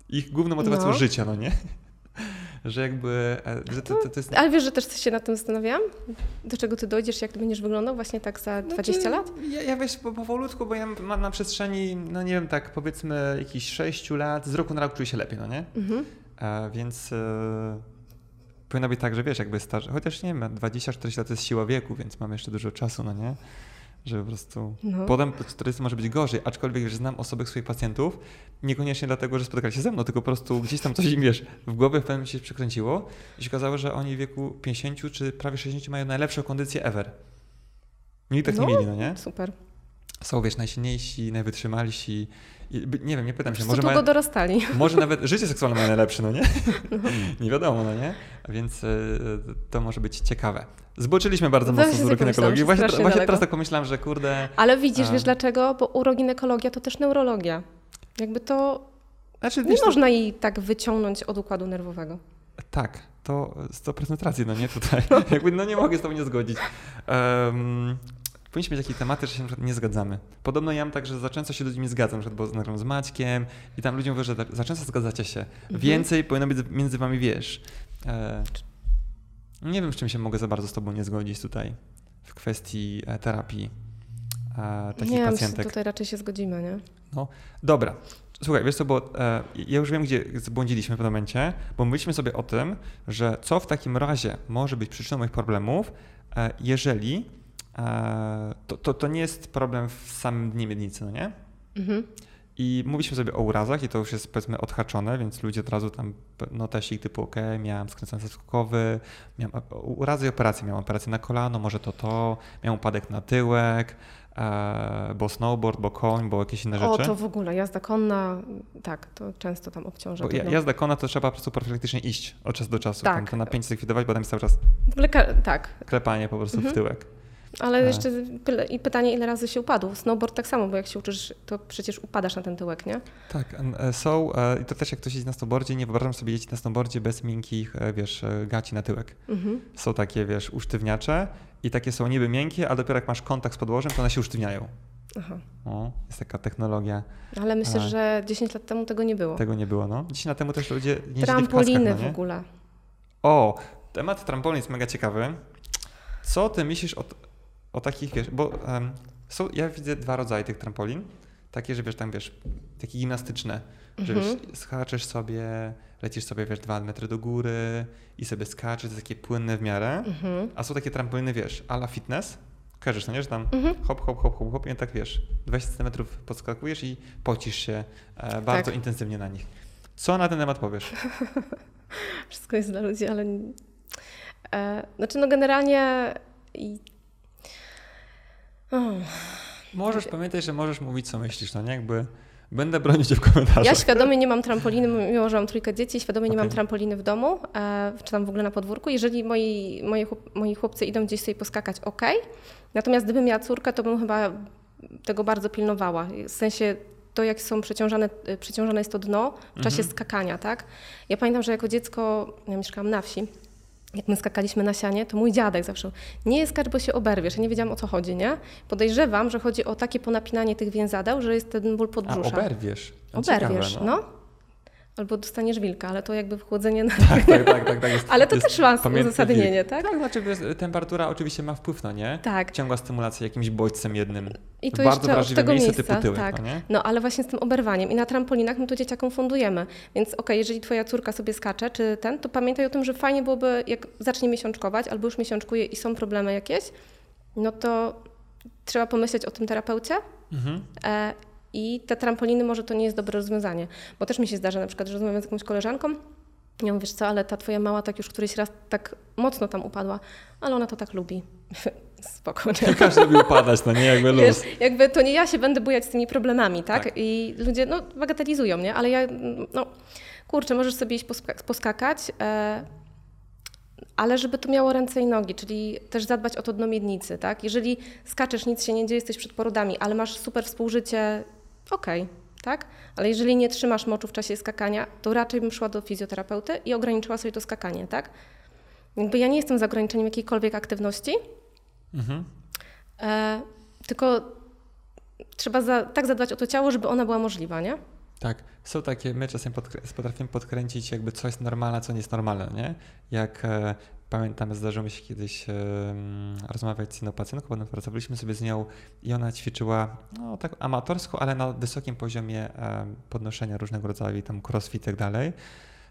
Ich główną motywacją no. życia, no nie? Że jakby. E, że to, to, to jest... Ale wiesz, że też się nad tym zastanawiałam? Do czego ty dojdziesz, jak ty będziesz wyglądał właśnie tak za 20 znaczy, lat? Ja, ja wiesz, po, powolutku, bo ja mam na przestrzeni, no nie wiem, tak powiedzmy jakichś 6 lat, z roku na rok czuję się lepiej, no nie? Mhm. A, e, więc. E, powinno być tak, że wiesz, jakby starszy, chociaż nie wiem, 20-40 lat to jest siła wieku, więc mam jeszcze dużo czasu, no nie? Że po prostu no. potem po 40 może być gorzej, aczkolwiek że znam osoby swoich pacjentów, niekoniecznie dlatego, że spotykali się ze mną, tylko po prostu gdzieś tam coś im, wiesz, w głowie w pewnym momencie się przekręciło i się okazało, że oni w wieku 50 czy prawie 60 mają najlepszą kondycję ever. Nikt tak no, nie mieli, no nie? Super. Są, wiesz, najsilniejsi, najwytrzymalsi, nie wiem, nie pytam się. Może długo mają, dorastali. Może nawet życie seksualne mają najlepsze, no nie? No. nie wiadomo, no nie? Więc y, to może być ciekawe. Zboczyliśmy bardzo mocno z uroginekologii. Właśnie, właśnie teraz tak pomyślałem, że kurde... Ale widzisz, a... wiesz dlaczego? Bo uroginekologia to też neurologia. Jakby to... Znaczy, nie można to... jej tak wyciągnąć od układu nerwowego. Tak, to 100% racji, no nie tutaj. No. Jakby, no nie mogę z tobą nie zgodzić. Um, powinniśmy mieć takie tematy, że się nie zgadzamy. Podobno ja mam tak, że za często się z ludźmi zgadzam, na bo nagram z Maćkiem i tam ludzie mówią, że za często zgadzacie się. Mhm. Więcej powinno być między wami, wiesz. E, nie wiem, z czym się mogę za bardzo z tobą nie zgodzić tutaj w kwestii e, terapii e, takich nie, pacjentek. Nie, tutaj raczej się zgodzimy, nie? No, dobra. Słuchaj, wiesz co, bo e, ja już wiem, gdzie zbłądziliśmy w pewnym momencie, bo mówiliśmy sobie o tym, że co w takim razie może być przyczyną moich problemów, e, jeżeli to, to, to nie jest problem w samym dniu miednicy, no nie? Mhm. I mówiliśmy sobie o urazach i to już jest powiedzmy odhaczone, więc ludzie od razu tam notesik typu ok, miałem skręcony skokowy, miałem urazy i operacje, miałem operację na kolano, może to to, miałem upadek na tyłek, e, bo snowboard, bo koń, bo jakieś inne rzeczy. O, to w ogóle, jazda konna, tak, to często tam obciąża. Bo jazda konna to trzeba po prostu profilaktycznie iść od czasu do czasu, tak. tam to napięcie zlikwidować, bo tam jest cały czas ogóle, tak. klepanie po prostu mhm. w tyłek. Ale E. jeszcze i pytanie, ile razy się upadł. Snowboard tak samo, bo jak się uczysz, to przecież upadasz na ten tyłek, nie? Tak, e, są, e, i to też jak ktoś jeździ na snowboardzie, nie wyobrażam sobie jeździć na snowboardzie bez miękkich, e, wiesz, gaci na tyłek. Mhm. Są takie, wiesz, usztywniacze i takie są niby miękkie, a dopiero jak masz kontakt z podłożem, to one się usztywniają. Aha. O, jest taka technologia, Ale myślę, A. że 10 lat temu tego nie było. tego nie było, no. Dziś na temu też ludzie w Trampoliny kaskach, no w nie? ogóle. O, temat trampolin jest mega ciekawy. Co ty myślisz o, o takich, wiesz, bo em, są, ja widzę dwa rodzaje tych trampolin. Takie, że wiesz, tam wiesz, takie gimnastyczne, że Mhm. wiesz, skaczesz sobie, lecisz sobie, wiesz, dwa metry do góry i sobie skaczesz, to jest takie płynne w miarę. Mhm. A są takie trampoliny, wiesz, ala fitness, kojarzysz, no nie, że tam Mhm. hop, hop, hop, hop, hop i tak, wiesz, 20 cm podskakujesz i pocisz się e, bardzo Tak. intensywnie na nich. Co na ten temat powiesz? Wszystko jest dla ludzi, ale. E, znaczy, no generalnie. I... O, Możesz pamiętać, że możesz mówić, co myślisz, no nie? Jakby będę bronić cię w komentarzach. ja świadomie nie mam trampoliny, mimo że mam trójkę dzieci, świadomie nie mam trampoliny w domu, e, czy tam w ogóle na podwórku. Jeżeli moi, moi, chłop, moi chłopcy idą gdzieś sobie poskakać, ok. Natomiast gdybym miała córkę, to bym chyba tego bardzo pilnowała. W sensie to, jak są przeciążane, y, przeciążane jest to dno w czasie Mhm. skakania, tak? Ja pamiętam, że jako dziecko, ja mieszkałam na wsi, jak my skakaliśmy na sianie, to mój dziadek zawsze, nie skacz, bo się oberwiesz. Ja nie wiedziałam, o co chodzi, nie? Podejrzewam, że chodzi o takie ponapinanie tych więzadeł, że jest ten ból A podbrzusza. oberwiesz. No, Oberwiesz, ciekawe, no. Albo dostaniesz wilka, ale to jakby wchłodzenie na... Tak, tak, tak, tak, tak jest, Ale to jest też ma uzasadnienie, tak? Tak, znaczy wiesz, temperatura oczywiście ma wpływ, no nie? Tak. Ciągła stymulacja jakimś bodźcem jednym. I to Bardzo jeszcze od wrażliwe tego miejsce miejsca, typu tyłek, tak. no nie? No ale właśnie z tym oberwaniem. I na trampolinach my to dzieciakom fundujemy. Więc okej, jeżeli twoja córka sobie skacze, czy ten, to pamiętaj o tym, że fajnie byłoby, jak zacznie miesiączkować, albo już miesiączkuje i są problemy jakieś, no to trzeba pomyśleć o tym terapeucie. Mhm. E, I te trampoliny może to nie jest dobre rozwiązanie. Bo też mi się zdarza na przykład, że rozmawiam z jakąś koleżanką, ja mówię, wiesz co, ale ta twoja mała tak już któryś raz tak mocno tam upadła, ale ona to tak lubi. Spoko, nie? Każdy lubi upadać, no nie? Jakby luz. Wiesz, jakby to nie ja się będę bujać z tymi problemami, tak? Tak. I ludzie, no, bagatelizują, nie? Ale ja, no, kurczę, możesz sobie iść poska- poskakać, e, ale żeby to miało ręce i nogi, czyli też zadbać o to dno miednicy, tak? Jeżeli skaczesz, nic się nie dzieje, jesteś przed porodami, ale masz super współżycie, okej, tak? Ale jeżeli nie trzymasz moczu w czasie skakania, to raczej bym szła do fizjoterapeuty i ograniczyła sobie to skakanie, tak? Jakby ja nie jestem za ograniczeniem jakiejkolwiek aktywności, Mhm. E, tylko trzeba za, tak zadbać o to ciało, żeby ona była możliwa, nie? Tak, są takie, my czasem podkrę- potrafimy podkręcić jakby co jest normalne, co nie jest normalne, nie? Jak e, pamiętam, zdarzyło mi się kiedyś rozmawiać z jedną pacjentką, potem pracowaliśmy sobie z nią i ona ćwiczyła no tak amatorsko, ale na wysokim poziomie podnoszenia różnego rodzaju, tam crossfit i tak dalej.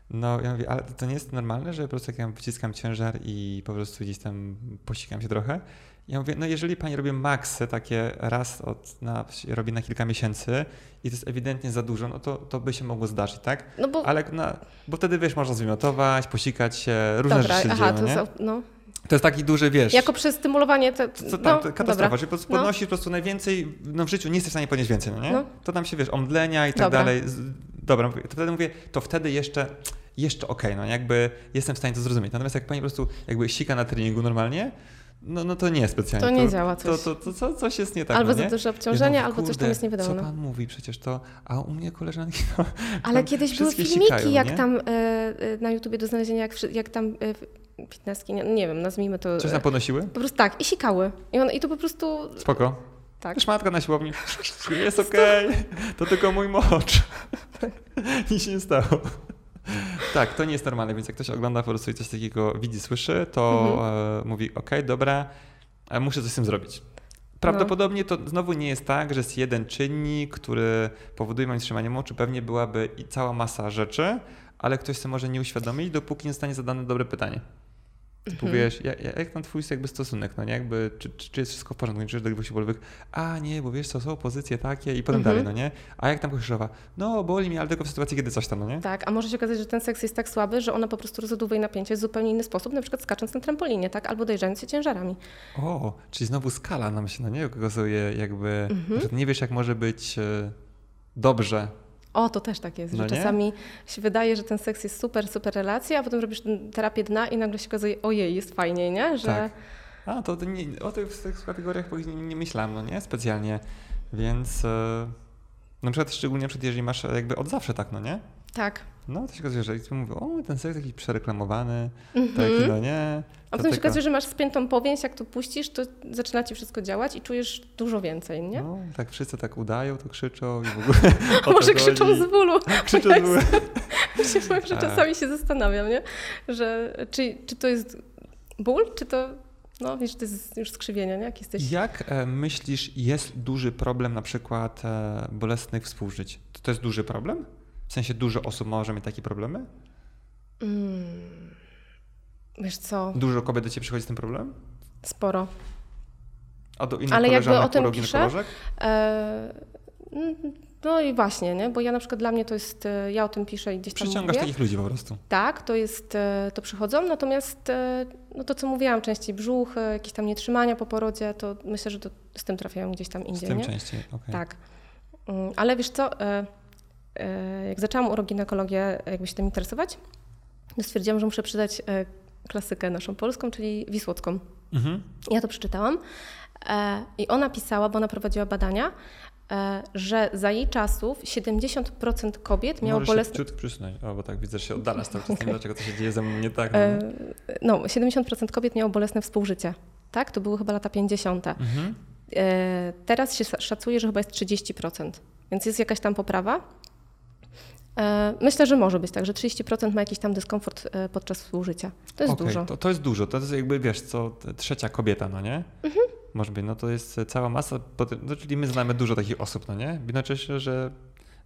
No ja mówię, ale to nie jest normalne, że po prostu jak ja wyciskam ciężar i po prostu gdzieś tam posikam się trochę. Ja mówię, no jeżeli pani robi maksy takie raz od, na, robi na kilka miesięcy i to jest ewidentnie za dużo, no to, to by się mogło zdarzyć, tak? No bo, Ale na, bo wtedy wiesz, można zwymiotować, posikać się, różne dobra, rzeczy się aha, dzieją, to, nie? są, no. To jest taki duży, wiesz, Jako przestymulowanie, to, co no, tam, dobra. katastrofa, że po prostu No. podnosisz po prostu najwięcej, no w życiu nie jesteś w stanie podnieść więcej, no nie? No. To tam się, wiesz, omdlenia i tak Dobra. dalej. Dobra, to wtedy mówię, to wtedy jeszcze, jeszcze okej, no jakby jestem w stanie to zrozumieć. Natomiast jak pani po prostu jakby sika na treningu normalnie, no, no to nie specjalnie. To nie działa coś. To, to, to, to coś jest nie tak, albo no za duże obciążenie, albo coś tam jest nie wiadomo. Co No. pan mówi przecież to, a u mnie koleżanki, no, Ale kiedyś były filmiki, sikają, jak nie? tam e, e, na YouTubie do znalezienia, jak, jak tam e, fitnesski, nie, nie wiem, nazwijmy to. Coś tam podnosiły? po prostu tak, i sikały. I, on, I to po prostu Spoko. tak. Szmatka na siłowni. Jest okej. To tylko mój mocz. Nic się nie stało. Tak, to nie jest normalne, więc jak ktoś ogląda po prostu i coś takiego widzi, słyszy, to Mhm. e, mówi, okej, dobra, e, muszę coś z tym zrobić. Prawdopodobnie to znowu nie jest tak, że jest jeden czynnik, który powoduje moje trzymanie moczu. Pewnie byłaby i cała masa rzeczy, ale ktoś sobie może nie uświadomić, dopóki nie zostanie zadane dobre pytanie. Typu Mhm. wiesz, jak, jak tam twój jakby stosunek, no nie? Jakby, czy, czy, czy jest wszystko w porządku, nie czujesz do bólowych, a nie, bo wiesz co, są pozycje takie i potem Mhm. dalej, no nie? A jak tam Koszyszova, no boli mnie, ale tylko w sytuacji, kiedy coś tam, no nie? Tak, a może się okazać, że ten seks jest tak słaby, że ona po prostu rozładowuje napięcie w zupełnie inny sposób, na przykład skacząc na trampolinie, tak? Albo dojeżdżając się ciężarami. O, czyli znowu skala nam się, no nie? Okazuje jakby, Mhm. że nie wiesz jak może być e, dobrze. O, to też tak jest, No że nie? czasami się wydaje, że ten seks jest super, super relacja, a potem robisz terapię dna i nagle się okazuje, ojej, jest fajniej, nie? Że Tak. A, to nie, o tych, tych kategoriach nie, nie myślałem, no nie? Specjalnie. Więc e, na przykład szczególnie jeżeli masz jakby od zawsze tak, no nie? Tak. No, to się okazuje, że mówią, o, ten seks taki przereklamowany, Mhm. taki, no nie. A potem się okazuje, że masz spiętą powięź, jak to puścisz, to zaczyna ci wszystko działać i czujesz dużo więcej, nie? No, tak wszyscy tak udają, to krzyczą i w ogóle Może krzyczą z bólu. Krzyczą z bólu. Się powiem, że A. czasami się zastanawiam, nie? Że czy, czy to jest ból, czy to, no wiesz, to jest już skrzywienie, nie? Jak jesteś... Jak e, myślisz, jest duży problem na przykład e, bolesnych współżyć? To, to jest duży problem? W sensie dużo osób może mieć takie problemy? Mm. Wiesz co, Dużo kobiet do ciebie przychodzi z tym problemem? sporo. A do innych Ale jakby o tym uroginokolog? E, mm, no i właśnie, nie? Bo ja na przykład dla mnie to jest, e, ja o tym piszę i gdzieś tam Przyciągasz mówię. takich ludzi po prostu. Tak, to jest, e, to przychodzą, natomiast no to co mówiłam, częściej brzuch, jakieś tam nietrzymania po porodzie, to myślę, że to z tym trafiają gdzieś tam Z indziej, tym nie? częściej, okej. Tak. Mm, Ale wiesz co, jak zaczęłam uroginekologię jakby się tym interesować, to stwierdziłam, że muszę przydać e, klasykę naszą polską, czyli Wisłocką. Mhm. Ja to przeczytałam e, i ona pisała, bo ona prowadziła badania, e, że za jej czasów 70% kobiet miało Możesz bolesne... ciut przysunąć, o, bo tak widzę, że się cały czas. Nie wiem, dlaczego to się dzieje ze mną nie tak. No. E, no, 70% kobiet miało bolesne współżycie. Tak? To były chyba lata 50. Mhm. E, Teraz się szacuje, że chyba jest 30%, więc jest jakaś tam poprawa. E, Myślę, że może być tak, że 30% ma jakiś tam dyskomfort e, podczas współżycia. To jest Okej, dużo. To, to jest dużo. To jest jakby, wiesz, co, trzecia kobieta, no nie? Mhm. Może być, no to jest cała masa, no, czyli my znamy dużo takich osób, no nie? Jednocześnie, że,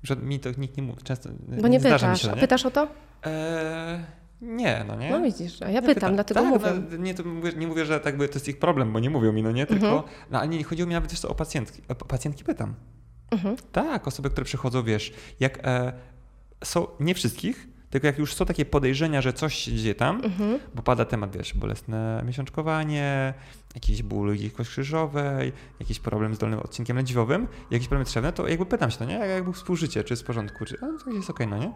że mi to nikt nie mówi, często Bo nie mi pytasz. się, no nie? pytasz o to? Eee, nie, no nie? No widzisz, a ja Nie pytam, pytam. dlatego tak, mówię. No, nie, mówię, nie mówię, że tak by to jest ich problem, bo nie mówią mi, no nie? Tylko, Mhm. no ale nie chodziło mi nawet wiesz co, o pacjentki. O pacjentki pytam. Mhm. Tak, osoby, które przychodzą, wiesz, jak e, są, nie wszystkich, tylko jak już są takie podejrzenia, że coś się dzieje tam, Mhm. bo pada temat, wiesz, bolesne miesiączkowanie, jakiś ból kości krzyżowej, jakiś problem z dolnym odcinkiem lędźwiowym, jakiś problem trzewny, to jakby pytam się, no nie, jak, jak współżycie, czy jest w porządku, czy a, to jest okej, no nie?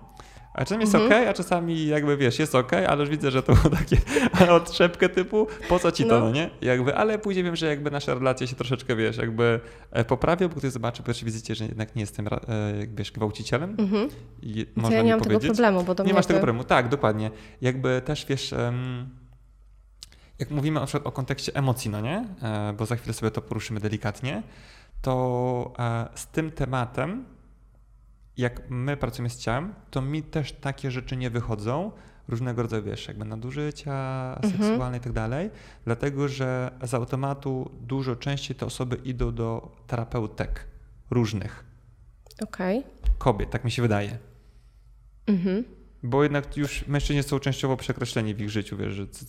A czasami jest Mhm. okej, a czasami jakby, wiesz, jest okej, ale już widzę, że to było takie odtrzepkę typu, po co ci to, No. no nie? Jakby, ale później wiem, że jakby nasze relacje się troszeczkę, wiesz, jakby e, poprawią, bo ktoś zobaczy po pierwszej wizycie, że jednak nie jestem, e, wiesz, gwałcicielem Mhm. i ja nie mam tego powiedzieć. problemu, bo do Nie masz tego jakby- problemu, tak, dokładnie. Jakby też wiesz, em, jak mówimy na przykład o kontekście emocji, no nie? E, Bo za chwilę sobie to poruszymy delikatnie, to e, z tym tematem, jak my pracujemy z ciałem, to mi też takie rzeczy nie wychodzą, różnego rodzaju, wiesz, jakby nadużycia Mhm. seksualne i tak dalej, dlatego że z automatu dużo częściej te osoby idą do terapeutek różnych, Okej. kobiet, tak mi się wydaje. Mhm. Bo jednak już mężczyźni są częściowo przekreśleni w ich życiu, wiesz, że c-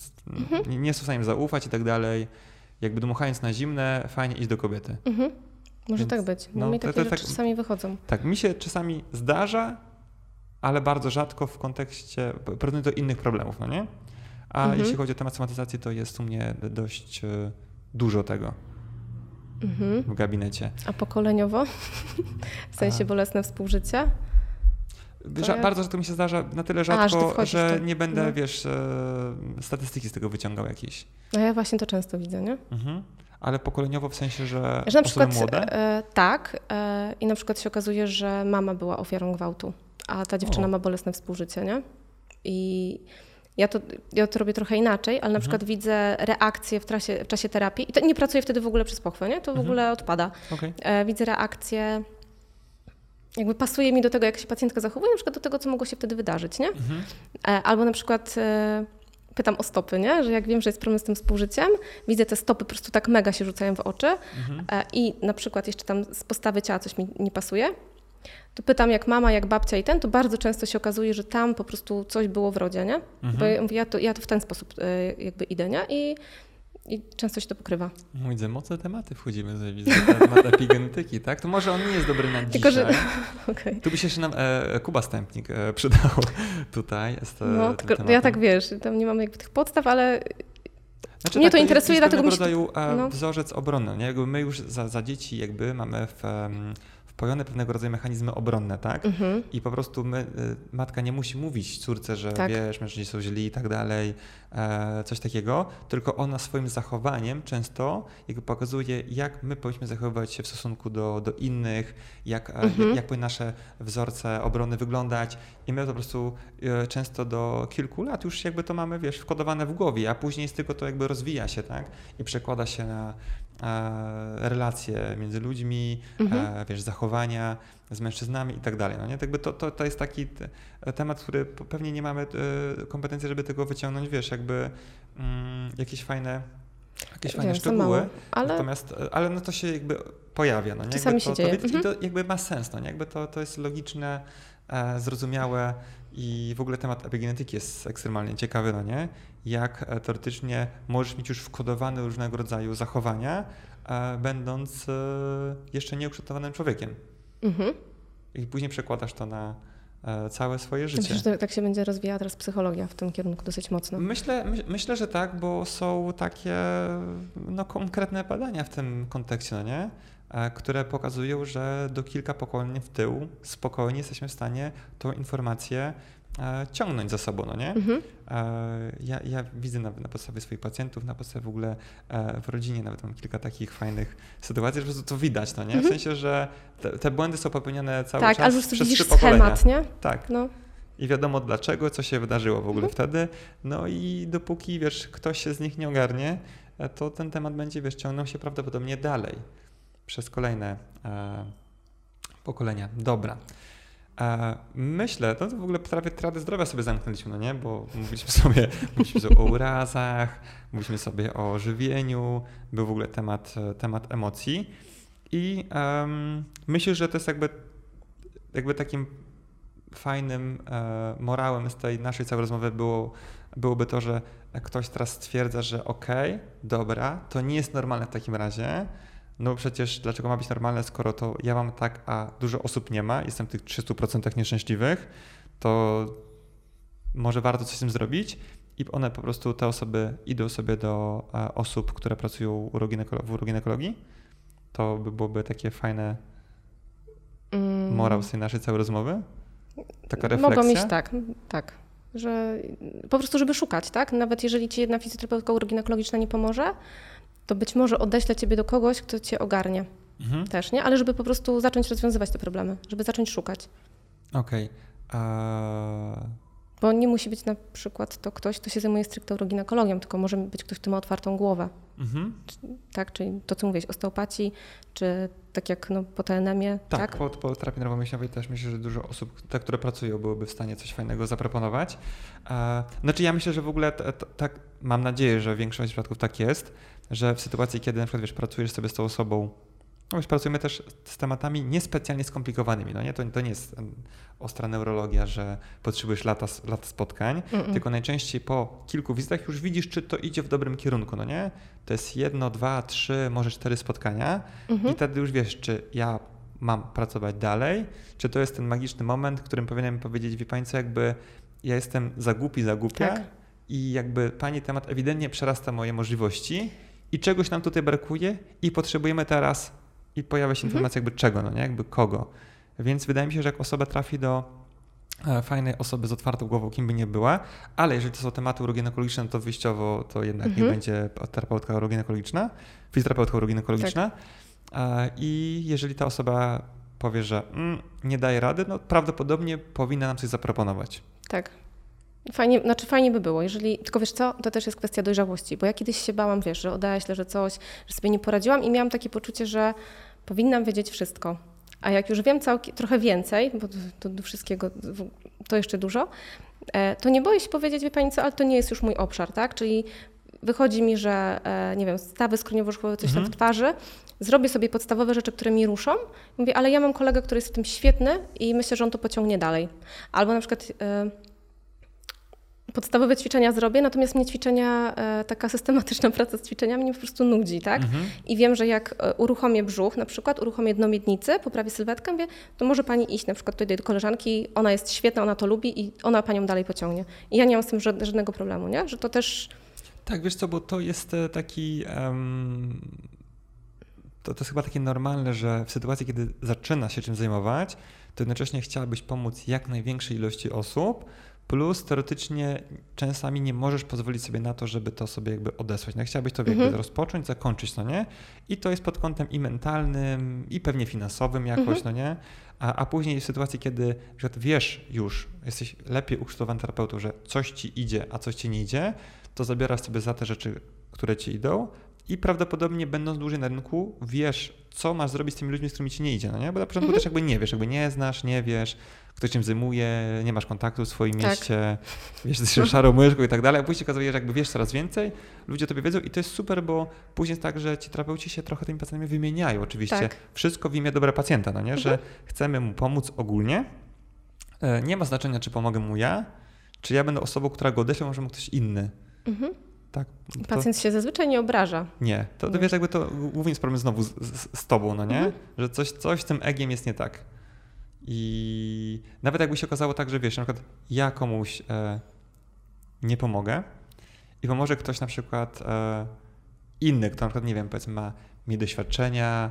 nie, są w stanie zaufać i tak dalej. Jakby dmuchając na zimne, fajnie iść do kobiety. Mhm. Może Więc, tak być. no, No, mi takie to rzeczy tak- czasami wychodzą. Tak, mi się czasami zdarza, ale bardzo rzadko w kontekście, porównuję do innych problemów, no nie? A Mhm. jeśli chodzi o temat somatyzacji, to jest u mnie dość e, dużo tego Mhm. w gabinecie. A pokoleniowo? W sensie bolesne współżycie? Ża- ja- Bardzo rzadko mi się zdarza, na tyle że ty rzadko, wchodzisz że w to. nie będę, No. wiesz, e, statystyki z tego wyciągał jakieś. No ja właśnie to często widzę, nie? Mhm. Ale pokoleniowo w sensie, że Że na przykład młode? e, tak e, i na przykład się okazuje, że mama była ofiarą gwałtu, a ta dziewczyna O. ma bolesne współżycie, nie? I ja to, ja to robię trochę inaczej, ale na Mhm. przykład widzę reakcje w, trasie, w czasie terapii i to nie pracuję wtedy w ogóle przez pochwę, nie? To w Mhm. ogóle odpada. Okej. E, widzę reakcje, jakby pasuje mi do tego, jak się pacjentka zachowuje, na przykład do tego, co mogło się wtedy wydarzyć, nie? Mhm. E, Albo na przykład e, pytam o stopy, nie? Że jak wiem, że jest problem z tym współżyciem, widzę te stopy po prostu tak mega się rzucają w oczy Mhm. e, i na przykład jeszcze tam z postawy ciała coś mi nie pasuje, to pytam jak mama, jak babcia i ten, to bardzo często się okazuje, że tam po prostu coś było w rodzie, nie? Bo Mhm. ja, mówię, ja, to, ja to w ten sposób jakby idę, nie? I, I często się to pokrywa. Widzę, mocne tematy wchodzimy, że widzę temat epigenetyki, tak? To może on nie jest dobry na Tylko, dzisiaj. że- Okej. Tu by się jeszcze nam e, Kuba Stępnik e, przydał tutaj. Z, e, No, tylko tematem. ja tak wiesz, tam nie mam jakby tych podstaw, ale Znaczy, Mnie to jest- interesuje, dlatego mi się rodzaju e, no. wzorzec obronny. Nie? Jakby my już za, za dzieci jakby mamy w wpojone pewnego rodzaju mechanizmy obronne, tak? Mhm. I po prostu my, y, matka nie musi mówić córce, że Tak. wiesz, mężczyźni są źli i tak dalej, e, coś takiego, tylko ona swoim zachowaniem często jakby pokazuje, jak my powinniśmy zachowywać się w stosunku do, do innych, jak, e, Mhm. jak, jak powinny nasze wzorce obrony wyglądać. I my to po prostu e, często do kilku lat już jakby to mamy, wiesz, wkodowane w głowie, a później z tylko to jakby rozwija się, tak? I przekłada się na relacje między ludźmi, Mhm. e, wiesz, zachowania z mężczyznami i tak dalej. No nie? Tak jakby to, to, to jest taki te- temat, który pewnie nie mamy e, kompetencji, żeby tego wyciągnąć, wiesz, jakby mm, jakieś fajne, jakieś fajne Wiem, szczegóły. mało, ale Natomiast, e, ale no to się jakby pojawia. No nie? Czasami jakby się to, dzieje. To, wiedzieć, Mhm. I to jakby ma sens, no nie? Jakby to, to jest logiczne, e, zrozumiałe i w ogóle temat epigenetyki jest ekstremalnie ciekawy, no nie? Jak e, teoretycznie możesz mieć już wkodowane różnego rodzaju zachowania, e, będąc e, jeszcze nieukształtowanym człowiekiem. mhm. I później przekładasz to na całe swoje życie. Myślę, że tak się będzie rozwijała teraz psychologia w tym kierunku dosyć mocno. Myślę, my, myślę, że tak, bo są takie no, konkretne badania w tym kontekście, no nie? Które pokazują, że do kilka pokoleń w tył spokojnie jesteśmy w stanie tą informację ciągnąć za sobą, no nie? Mhm. E, ja, ja widzę na, na podstawie swoich pacjentów, na podstawie w ogóle e, w rodzinie nawet mam kilka takich fajnych sytuacji, że po prostu to widać, no nie? W Mhm. sensie, że te, te błędy są popełniane cały Tak, czas przez trzy pokolenia. schemat, nie? Tak No. i wiadomo dlaczego, co się wydarzyło w ogóle Mhm. wtedy. No i dopóki wiesz, ktoś się z nich nie ogarnie, e, to ten temat będzie wiesz, ciągnął się prawdopodobnie dalej przez kolejne e, pokolenia. Dobra. Myślę, no to w ogóle prawie Radę Zdrowia sobie zamknęliśmy, no nie? Bo mówiliśmy sobie, mówiliśmy sobie o urazach, mówiliśmy sobie o żywieniu, był w ogóle temat, temat emocji i em, myślę, że to jest jakby, jakby takim fajnym e, morałem z tej naszej całej rozmowy było, byłoby to, że ktoś teraz stwierdza, że okej, dobra, to nie jest normalne w takim razie, no przecież dlaczego ma być normalne, skoro to ja mam tak, a dużo osób nie ma, jestem w tych 300% nieszczęśliwych, to może warto coś z tym zrobić i one po prostu, te osoby idą sobie do e, osób, które pracują w uroginekologii. To by byłoby takie fajne Mm. morał z tej naszej całej rozmowy. Taka refleksja. Mogą mieć tak, tak. Że po prostu, żeby szukać, tak? Nawet jeżeli ci jedna fizjoterapeutka uroginekologiczna nie pomoże, to być może odeślę ciebie do kogoś, kto cię ogarnie Mhm. też, nie? Ale żeby po prostu zacząć rozwiązywać te problemy, żeby zacząć szukać. Okej. Eee, Bo nie musi być na przykład to ktoś, kto się zajmuje stricte uroginekologią, tylko może być ktoś, kto ma otwartą głowę, mhm. tak? Czyli to, co mówiłeś, osteopatii, czy tak jak no, po TNM-ie, Tak, tak? Po, po terapii nerwowo-mięśniowej też myślę, że dużo osób, te, które pracują, byłyby w stanie coś fajnego zaproponować. E, znaczy ja myślę, że w ogóle tak, mam nadzieję, że w większości przypadków tak jest, że w sytuacji, kiedy na przykład wiesz, pracujesz sobie z tą osobą, no wiesz, pracujemy też z tematami niespecjalnie skomplikowanymi, no nie? To, to nie jest ostra neurologia, że potrzebujesz lata, lata spotkań, Mm-mm. tylko najczęściej po kilku wizytach już widzisz, czy to idzie w dobrym kierunku, no nie? To jest jedno, dwa, trzy, może cztery spotkania Mhm. i wtedy już wiesz, czy ja mam pracować dalej, czy to jest ten magiczny moment, w którym powinienem powiedzieć, wie pani co, jakby ja jestem za głupi, za głupia Tak. i jakby pani temat ewidentnie przerasta moje możliwości i czegoś nam tutaj brakuje i potrzebujemy teraz i pojawia się Mhm. informacja jakby czego, no nie, jakby kogo. Więc wydaje mi się, że jak osoba trafi do e, fajnej osoby z otwartą głową, kim by nie była, ale jeżeli to są tematy uroginekologiczne, no to wyjściowo to jednak Mhm. nie będzie terapeutka uroginekologiczna, fizjoterapeutka uroginekologiczna. E, I jeżeli ta osoba powie, że mm, nie daje rady, no prawdopodobnie powinna nam coś zaproponować. Tak. Fajnie, znaczy fajnie by było, jeżeli, tylko wiesz co, to też jest kwestia dojrzałości, bo ja kiedyś się bałam, wiesz, że odeślę, że coś, że sobie nie poradziłam i miałam takie poczucie, że powinnam wiedzieć wszystko. A jak już wiem całkiem, trochę więcej, bo to, do wszystkiego to jeszcze dużo, e, to nie boję się powiedzieć, wie Pani co, ale to nie jest już mój obszar, tak? Czyli wychodzi mi, że, e, nie wiem, stawy skroniowo-żuchłowe, coś tam Mhm. w twarzy, zrobię sobie podstawowe rzeczy, które mi ruszą, mówię, ale ja mam kolegę, który jest w tym świetny i myślę, że on to pociągnie dalej. Albo na przykład e, podstawowe ćwiczenia zrobię, natomiast mnie ćwiczenia, e, taka systematyczna praca z ćwiczeniami mnie po prostu nudzi, tak? Mhm. I wiem, że jak e, uruchomię brzuch, na przykład uruchomię dno miednicy, poprawię sylwetkę, mówię, to może pani iść na przykład tutaj do koleżanki, ona jest świetna, ona to lubi i ona panią dalej pociągnie. I ja nie mam z tym żad- żadnego problemu, nie? Że to też, Tak, wiesz co, bo to jest e, taki. em, to, to jest chyba takie normalne, że w sytuacji, kiedy zaczyna się czym zajmować, to jednocześnie chciałabyś pomóc jak największej ilości osób, plus teoretycznie czasami nie możesz pozwolić sobie na to, żeby to sobie jakby odesłać. No, chciałabyś to jakby Mhm. rozpocząć, zakończyć, no nie? I to jest pod kątem i mentalnym, i pewnie finansowym jakoś, Mhm. no nie? A, a później w sytuacji, kiedy na przykład wiesz już, jesteś lepiej ukształtowany terapeutą, że coś ci idzie, a coś ci nie idzie, to zabierasz sobie za te rzeczy, które ci idą i prawdopodobnie będąc dłużej na rynku, wiesz, co masz zrobić z tymi ludźmi, z którymi ci nie idzie, no nie? Bo na początku Mhm. też jakby nie wiesz, jakby nie znasz, nie wiesz, kto czym zajmuje, nie masz kontaktu w swoim Tak. mieście, wiesz, jesteś szarą myszką i tak dalej, a później okazuje się, że jakby wiesz coraz więcej, ludzie o tobie wiedzą i to jest super, bo później jest tak, że ci terapeuci się trochę tymi pacjentami wymieniają oczywiście. Tak. Wszystko w imię dobra pacjenta, no nie? Że chcemy mu pomóc ogólnie. E, Nie ma znaczenia, czy pomogę mu ja, czy ja będę osobą, która go odeśle, może mu ktoś inny. Mhm. Tak. To, Pacjent się zazwyczaj nie obraża. nie, to, to wiesz, jakby to głównie jest problem znowu z, z, z tobą, no nie? Mhm. Że coś, coś z tym egiem jest nie tak. I nawet jakby się okazało tak, że wiesz, na przykład ja komuś e, nie pomogę i pomoże ktoś na przykład e, inny, kto na przykład, nie wiem, powiedzmy ma mniej doświadczenia,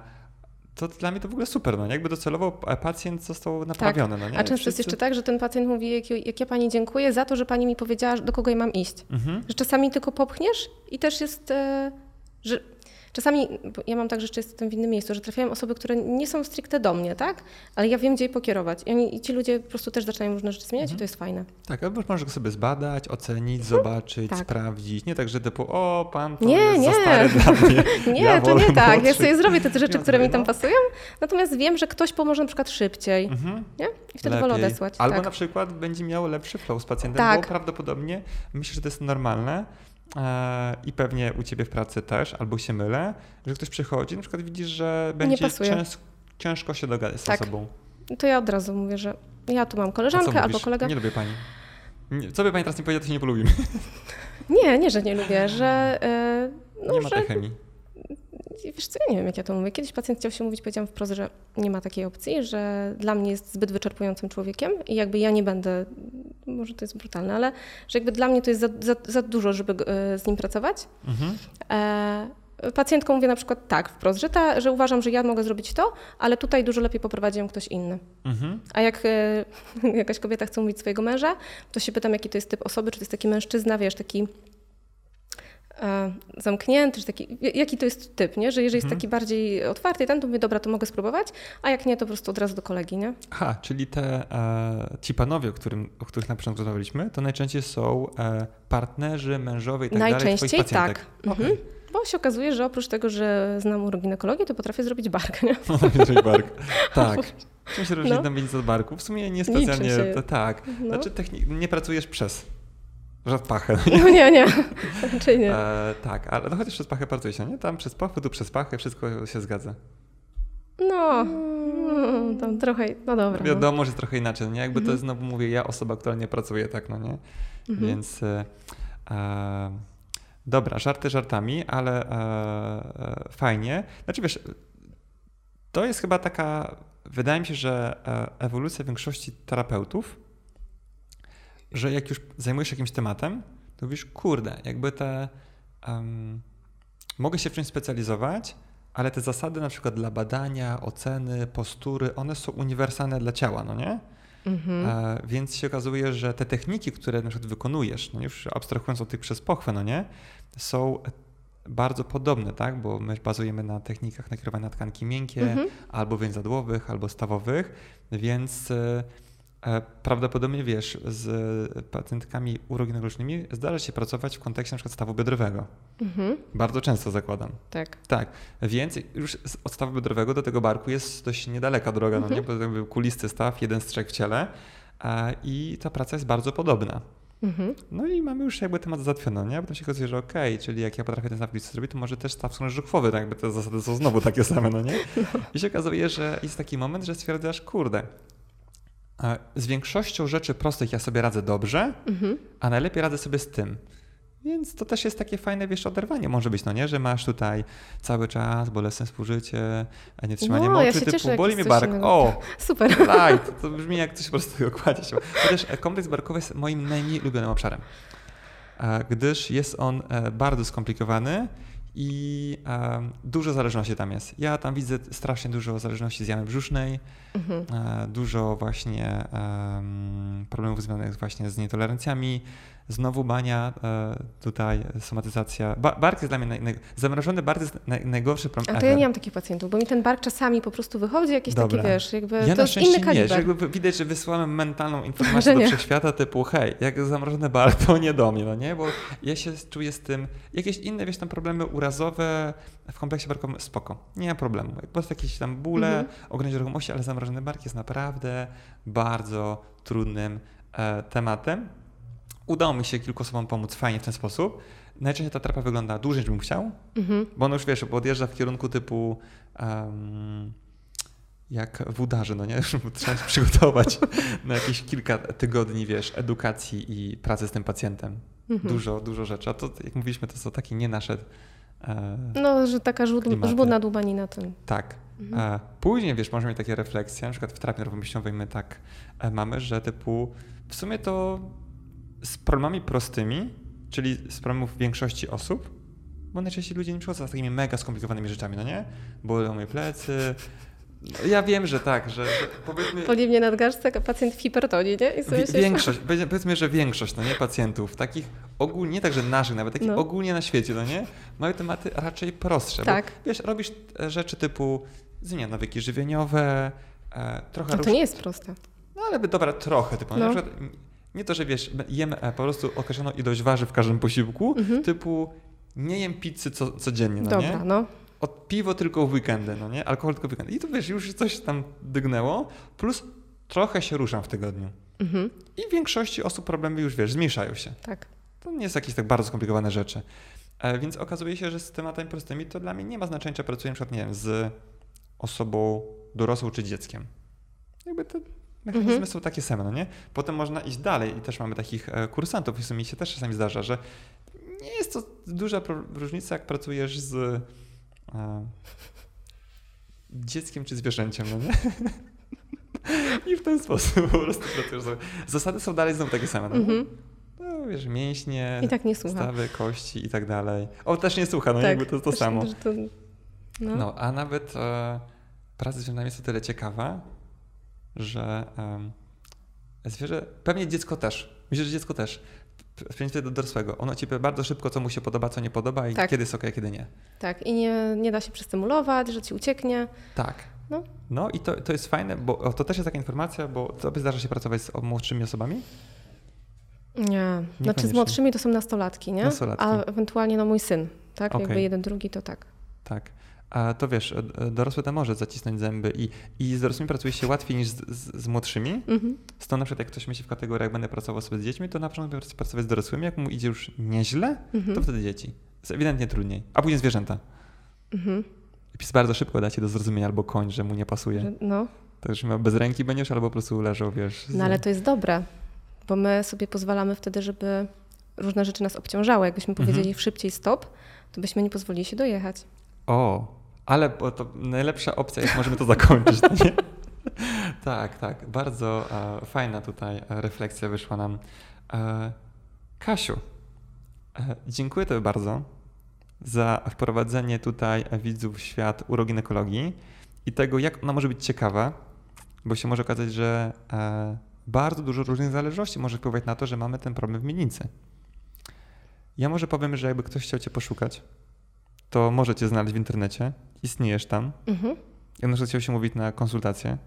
to dla mnie to w ogóle super, no nie? Jakby docelowo e, pacjent został naprawiony, no nie? A często jest Wszyscy- jeszcze tak, że ten pacjent mówi, jak, jak ja pani dziękuję za to, że pani mi powiedziała, do kogo ja mam iść. Mhm. Że czasami tylko popchniesz i też jest, e, że czasami, ja mam tak, że jestem w innym miejscu, że trafiają osoby, które nie są stricte do mnie, tak? Ale ja wiem, gdzie je pokierować. I, oni, i ci ludzie po prostu też zaczynają różne rzeczy zmieniać Mhm. i to jest fajne. Tak, albo możesz go sobie zbadać, ocenić, zobaczyć, Tak. sprawdzić. Nie tak, że typu, o, pan to Nie, jest nie. za stary dla mnie. Nie, Ja to wolę nie tak. Ja sobie zrobię te rzeczy, Ja które mi tam no. pasują, natomiast wiem, że ktoś pomoże na przykład szybciej. Mhm. Nie? I wtedy wolę Lepiej. odesłać. Albo tak. na przykład będzie miał lepszy flow z pacjentem, Tak. bo prawdopodobnie myślę, że to jest normalne i pewnie u ciebie w pracy też, albo się mylę, że ktoś przychodzi, na przykład widzisz, że będzie cięż, ciężko się dogadać z Tak. osobą. To ja od razu mówię, że ja tu mam koleżankę albo kolega. Nie lubię pani. Nie, co by pani teraz nie powiedziała, to się nie polubimy. Nie, nie, że nie lubię, że. e, no, nie ma tej chemii. Wiesz co, ja nie wiem, jak ja to mówię. Kiedyś pacjent chciał się mówić, powiedziałam wprost, że nie ma takiej opcji, że dla mnie jest zbyt wyczerpującym człowiekiem i jakby ja nie będę, może to jest brutalne, ale że jakby dla mnie to jest za, za, za dużo, żeby e, z nim pracować. Mhm. E, pacjentką mówię na przykład tak wprost, że, ta, że uważam, że ja mogę zrobić to, ale tutaj dużo lepiej poprowadzi ją ktoś inny. Mhm. A jak e, jakaś kobieta chce mówić swojego męża, to się pytam, jaki to jest typ osoby, czy to jest taki mężczyzna, wiesz, taki zamknięty, czy taki, jaki to jest typ, nie? Że jeżeli jest Mhm. taki bardziej otwarty, ten, to mówię, dobra, to mogę spróbować, a jak nie, to po prostu od razu do kolegi, nie? Aha, czyli te, e, ci panowie, o, którym, o których na początku rozmawialiśmy, to najczęściej są e, partnerzy, mężowie i tak dalej Najczęściej pacjentek. tak. Okej. Mhm. Bo się okazuje, że oprócz tego, że znam uroginekologii, to potrafię zrobić bark, nie? Andrzej Bark. Tak. Czym się różni No. miednica od barku? W sumie nie Niczym specjalnie. się- tak. No, Znaczy techni- nie pracujesz przez. Żad pachę. no nie, nie, raczej nie. E, tak, ale no chociaż przez pachę pracuje się, nie? Tam przez pachę, tu przez pachę, wszystko się zgadza. No, no tam trochę, no dobra. no. Wiadomo, że jest trochę inaczej, nie? Jakby to Mhm. jest, znowu mówię, ja osoba, która nie pracuje, tak, no nie? Mhm. Więc e, e, dobra, żarty żartami, ale e, e, fajnie. Znaczy wiesz, to jest chyba taka, wydaje mi się, że ewolucja większości terapeutów, że jak już zajmujesz się jakimś tematem, to mówisz, kurde, jakby te, em, mogę się w czymś specjalizować, ale te zasady na przykład dla badania, oceny, postury, one są uniwersalne dla ciała, no nie? Mhm. E, więc się okazuje, że te techniki, które na przykład wykonujesz, no już abstrahując od tych przez pochwę, no nie, są bardzo podobne, tak? Bo my bazujemy na technikach nakierowanych na tkanki miękkie, Mhm. albo więzadłowych, albo stawowych, więc e, prawdopodobnie wiesz, z pacjentkami uroginologicznymi zdarza się pracować w kontekście na przykład stawu biodrowego. Mhm. Bardzo często zakładam. Tak. Tak, więc już od stawu biodrowego do tego barku jest dość niedaleka droga, no nie? Mhm. Bo to jakby kulisty staw, jeden strzek w ciele e, i ta praca jest bardzo podobna. Mhm. No i mamy już jakby temat załatwiony, nie? Potem się okazuje, że okej, czyli jak ja potrafię ten staw kulisty zrobić, to może też staw żuchwowy, tak jakby te zasady są znowu takie same, no nie? I się okazuje, że jest taki moment, że stwierdzasz, kurde, e, z większością rzeczy prostych ja sobie radzę dobrze, Mhm. a najlepiej radzę sobie z tym. Więc to też jest takie fajne, wiesz, oderwanie może być, no nie? Że masz tutaj cały czas bolesne współżycie, a nie trzymanie No, ja moczy, się typu cieszę, boli mnie bark, innego. o, Super. light, to brzmi jak coś po prostu kładzie się. Chociaż e, kompleks barkowy jest moim najmniej ulubionym obszarem, e, gdyż jest on e, bardzo skomplikowany I e, dużo zależności tam jest. Ja tam widzę strasznie dużo zależności z jamy brzusznej, Mhm. e, dużo właśnie em, problemów związanych właśnie z nietolerancjami. Znowu bania, e, tutaj somatyzacja. Ba bark jest dla mnie, naj, zamrożony bark jest naj, najgorszy problem Ale to ja nie mam takich pacjentów, bo mi ten bark czasami po prostu wychodzi, jakieś Dobra. takie, wiesz, jakby Ja to na jest szczęście inny nie, kaliber. że jakby widać, że wysyłamy mentalną informację do wszechświata typu hej, jak zamrożony bark, to nie do mnie, no nie? Bo ja się czuję z tym, jakieś inne, wiesz, tam problemy urazowe w kompleksie barkowym, spoko, nie ma problemu. Po prostu jakieś tam bóle, Mhm. ograniczenie ruchomości, ale zamrożony bark jest naprawdę bardzo trudnym e, tematem. Udało mi się kilku osobom pomóc fajnie w ten sposób. Najczęściej ta terapia wygląda dłużej niż bym chciał, Mhm. bo on już wiesz, bo odjeżdża w kierunku typu em, jak wódarzy, no nie? Trzeba się przygotować na jakieś kilka tygodni, wiesz, edukacji i pracy z tym pacjentem. Mhm. Dużo, dużo rzeczy. A to, jak mówiliśmy, to są takie nie nasze. E, No, że taka żmudna dłubanina ten. tak. Mhm. E, później, wiesz, możemy mieć takie refleksje, na przykład w terapii nerwowo-mięśniowej my tak e, mamy, że typu w sumie to z problemami prostymi, czyli z problemów większości osób, bo najczęściej ludzie nie przychodzą z takimi mega skomplikowanymi rzeczami, no nie? Bolą mnie plecy. No, Ja wiem, że tak, że, że powiedzmy... Boli mnie nadgarstek, pacjent w hipertonii, nie? I sobie Wie, się- większość, powiedzmy- że większość, no nie, pacjentów, takich ogólnie, nie także naszych, nawet takich No. ogólnie na świecie, no nie, mają tematy raczej prostsze. Tak. Bo, wiesz, robisz e, rzeczy typu zmienia nawyki żywieniowe, e, trochę No to nie jest proste. No ale by- dobra, trochę, typu, no. No. na przykład m, nie to, że wiesz, jem e, po prostu określoną ilość warzyw w każdym posiłku, Mhm. typu nie jem pizzy co, codziennie, no Dobra, nie? no. Od piwo tylko w weekendy, no nie? Alkohol tylko w weekendy. I to wiesz, już coś tam dygnęło, plus trochę się ruszam w tygodniu. Mhm. I w większości osób problemy już, wiesz, zmniejszają się. Tak. To nie jest jakieś tak bardzo skomplikowane rzeczy. E, więc okazuje się, że z tematami prostymi to dla mnie nie ma znaczenia, czy pracuję na przykład, nie wiem, z osobą dorosłą czy dzieckiem. Jakby te mechanizmy Mhm. są takie same, no nie? Potem można iść dalej i też mamy takich e, kursantów i w sumie mi się też czasami zdarza, że nie jest to duża różnica, jak pracujesz z e, dzieckiem czy zwierzęciem, no nie? I w ten sposób po prostu pracujesz. sobie. Zasady są dalej znowu takie same, no? Mhm. no wiesz, mięśnie, I tak stawy, kości i tak dalej. O, też nie słucha, no tak. jakby to to Też- samo. To, no. No, a nawet e, praca z zwierzętami jest o tyle ciekawa, że em, zwierzę, pewnie dziecko też, myślę, że dziecko też, w przeciwieństwie do dorosłego, ono ci powie bardzo szybko, co mu się podoba, co nie podoba i Tak. kiedy jest a kiedy nie. Tak, i nie, nie da się przestymulować, że ci ucieknie. Tak. No. No i to, to jest fajne, bo to też jest taka informacja, bo tobie zdarza się pracować z młodszymi osobami? Nie. Znaczy z młodszymi to są nastolatki, nie? Nastolatki. A ewentualnie no mój syn, tak? Jakby Okej. jeden, drugi to tak. Tak. A to wiesz, e, dorosły tam może zacisnąć zęby i, i z dorosłymi pracuje się łatwiej niż z, z, z młodszymi. Mhm. Stąd na przykład jak ktoś myśli w kategoriach, będę pracował sobie z dziećmi, to na początku będę pracować z dorosłymi, jak mu idzie już nieźle, Mhm. to wtedy dzieci. Jest ewidentnie trudniej. A później zwierzęta. Mhm. I bardzo szybko dacie do zrozumienia albo koń, że mu nie pasuje. No. Miał bez ręki będziesz, albo po prostu leżał, wiesz. z- no ale to jest dobre, bo my sobie pozwalamy wtedy, żeby różne rzeczy nas obciążały. Jakbyśmy Mhm. powiedzieli szybciej stop, to byśmy nie pozwolili się dojechać. O, ale bo to najlepsza opcja, jak możemy to zakończyć, nie? tak, tak. Bardzo e, fajna tutaj e, refleksja wyszła nam. E, Kasiu, e, dziękuję Tobie bardzo za wprowadzenie tutaj widzów w świat uroginekologii i tego, jak ona może być ciekawa, bo się może okazać, że e, bardzo dużo różnych zależności może wpływać na to, że mamy ten problem w miednicy. Ja może powiem, że jakby ktoś chciał Cię poszukać, to może Cię znaleźć w internecie, istniejesz tam. Mhm. Przykład chciał się mówić na konsultację,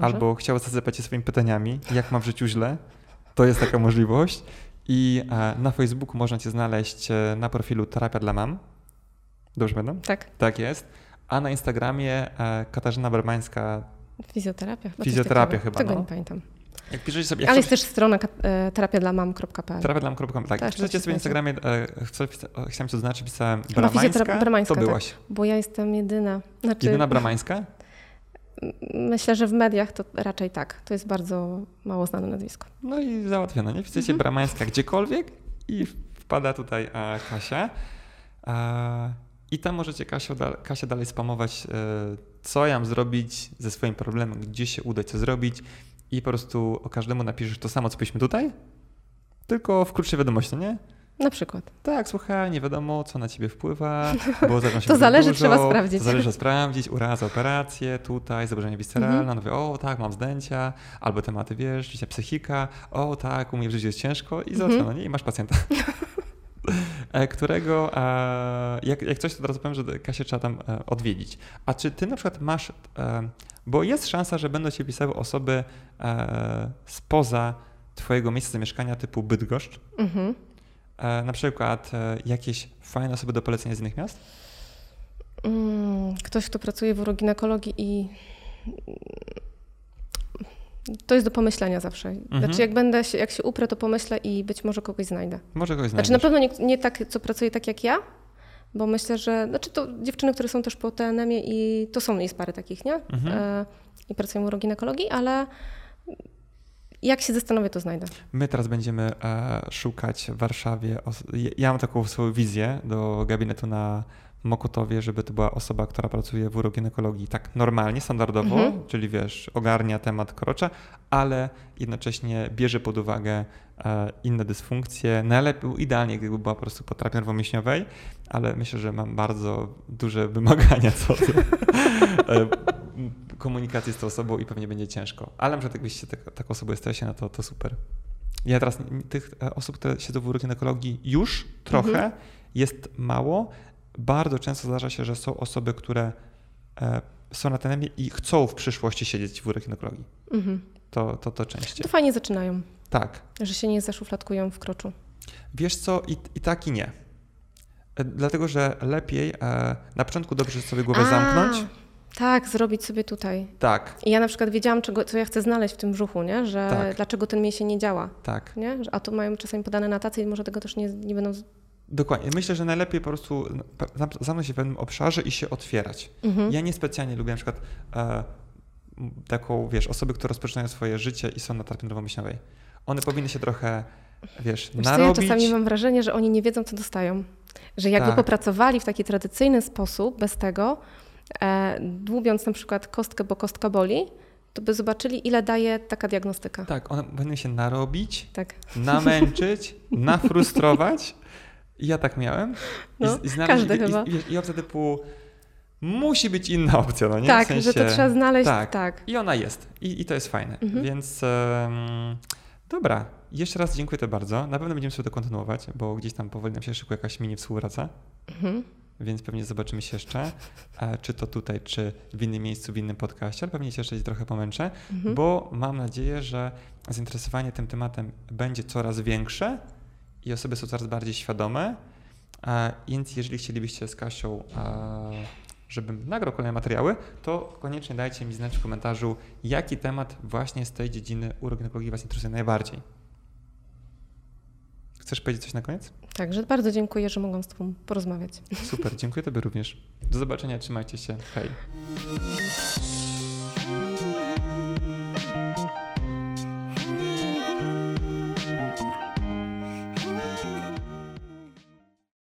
albo chciał zasypać się swoimi pytaniami, jak mam w życiu źle, to jest taka możliwość. I e, na Facebooku można Cię znaleźć e, na profilu Terapia dla Mam. Dobrze będę? Tak, Tak jest. A na Instagramie e, Katarzyna Bermańska. fizjoterapia. chyba Fizjoterapia chyba, Tego no. nie pamiętam. Jak piszecie sobie... Jak Ale jest też strona e, terapiadlamam.pl. Terapiadlam.com. Tak, Też jak piszecie tak sobie na Instagramie, e, chcę, chciałem to znaczyć, pisałem Bramańska, Bramańska, to tak. byłaś. Bo ja jestem jedyna. Znaczy, Jedyna Bramańska? Myślę, że w mediach to raczej tak. To jest bardzo mało znane nazwisko. No i załatwione, nie? Wpisujecie Mhm. Bramańska gdziekolwiek i wpada tutaj e, Kasia. I tam możecie Kasię, da, Kasię dalej spamować, e, co ja mam zrobić ze swoim problemem, gdzie się udać, co zrobić i po prostu o każdemu napiszesz to samo, co byliśmy tutaj, tylko w krótszej wiadomości, no nie? Na przykład. Tak, słuchaj, nie wiadomo, co na ciebie wpływa, bo się To zależy, dużo, trzeba sprawdzić. To zależy sprawdzić, uraza, operacje, tutaj, zaburzenie visceralne, Mhm. mówię, o tak, mam zdjęcia, albo tematy, wiesz, psychika, o tak, u mnie w życiu jest ciężko i Mhm. zaczyna, nie? I masz pacjenta. E, którego, e, jak, jak coś, to od razu powiem, że Kasię trzeba tam e, odwiedzić. A czy ty na przykład masz, bo jest szansa, że będą cię pisały osoby spoza twojego miejsca zamieszkania typu Bydgoszcz, Mhm. Na przykład jakieś fajne osoby do polecenia z innych miast? Mm, Ktoś, kto pracuje w uroginekologii i to jest do pomyślenia zawsze. Mhm. Znaczy, jak będę się, jak się uprę, to pomyślę i być może kogoś znajdę. Może kogoś Znaczy, znajdziesz. na pewno nie, nie tak, co pracuje tak jak ja, bo myślę, że znaczy to dziewczyny, które są też po TNM-ie i to są jest parę takich, nie? Mhm. E, I pracują w uroginekologii, ale jak się zastanowię, to znajdę. My teraz będziemy e, szukać w Warszawie. Os- ja mam taką swoją wizję do gabinetu na Mokotowie, żeby to była osoba, która pracuje w uroginekologii tak normalnie, standardowo, Mhm. czyli wiesz, ogarnia temat krocza, ale jednocześnie bierze pod uwagę e, inne dysfunkcje. Najlepiej, idealnie, gdyby była po prostu po terapii nerwowo-mięśniowej, ale myślę, że mam bardzo duże wymagania co do e, komunikacji z tą osobą i pewnie będzie ciężko. Ale na przykład jakbyście tak, taką osobą jesteście, no to, to super. Ja teraz tych e, osób, które siedzą w uroginekologii już trochę Mhm. jest mało. Bardzo często zdarza się, że są osoby, które e, są na tenemie i chcą w przyszłości siedzieć w uroginekologii. Mhm. To, to, to częściej. To fajnie zaczynają, Tak. że się nie zaszufladkują w kroczu. Wiesz co, i, i tak i nie. E, Dlatego, że lepiej e, na początku dobrze sobie głowę A, zamknąć. Tak, zrobić sobie tutaj. Tak, I ja na przykład wiedziałam, czego, co ja chcę znaleźć w tym brzuchu, nie? że Tak. dlaczego ten mięsień nie działa. tak. Nie? A tu mają czasami podane notacje i może tego też nie, nie będą... Dokładnie. Myślę, że najlepiej po prostu zamknąć się w pewnym obszarze i się otwierać. Mhm. Ja niespecjalnie lubię na przykład e, taką, wiesz, osoby, które rozpoczynają swoje życie i są na terapii nerwowo-mięśniowej. One powinny się trochę, wiesz, Wiesz co, ja narobić. czasami mam wrażenie, że oni nie wiedzą, co dostają. Że jakby Tak. popracowali w taki tradycyjny sposób, bez tego, e, dłubiąc na przykład kostkę, bo kostka boli, to by zobaczyli, ile daje taka diagnostyka. Tak, one powinny się narobić, Tak. namęczyć, nafrustrować. Ja tak miałem. I, No, i znaleźć, każdy i, chyba. I, I opcja typu musi być inna opcja, no nie? tak, w sensie, że to trzeba znaleźć. tak. Tak. I ona jest. I, i to jest fajne. Mhm. Więc em, dobra. Jeszcze raz dziękuję to bardzo. Na pewno będziemy sobie to kontynuować, bo gdzieś tam powoli nam się szykuje jakaś mini współpraca. Mhm. Więc pewnie zobaczymy się jeszcze, e, czy to tutaj, czy w innym miejscu, w innym podcaście, ale pewnie się jeszcze trochę pomęczę, Mhm. bo mam nadzieję, że zainteresowanie tym tematem będzie coraz większe i osoby są coraz bardziej świadome. E, Więc jeżeli chcielibyście z Kasią, e, żebym nagrał kolejne materiały, to koniecznie dajcie mi znać w komentarzu, jaki temat właśnie z tej dziedziny uroginekologii Was interesuje najbardziej. Chcesz powiedzieć coś na koniec? Także bardzo dziękuję, że mogłam z Tobą porozmawiać. Super, dziękuję Tobie również. Do zobaczenia, trzymajcie się. Hej.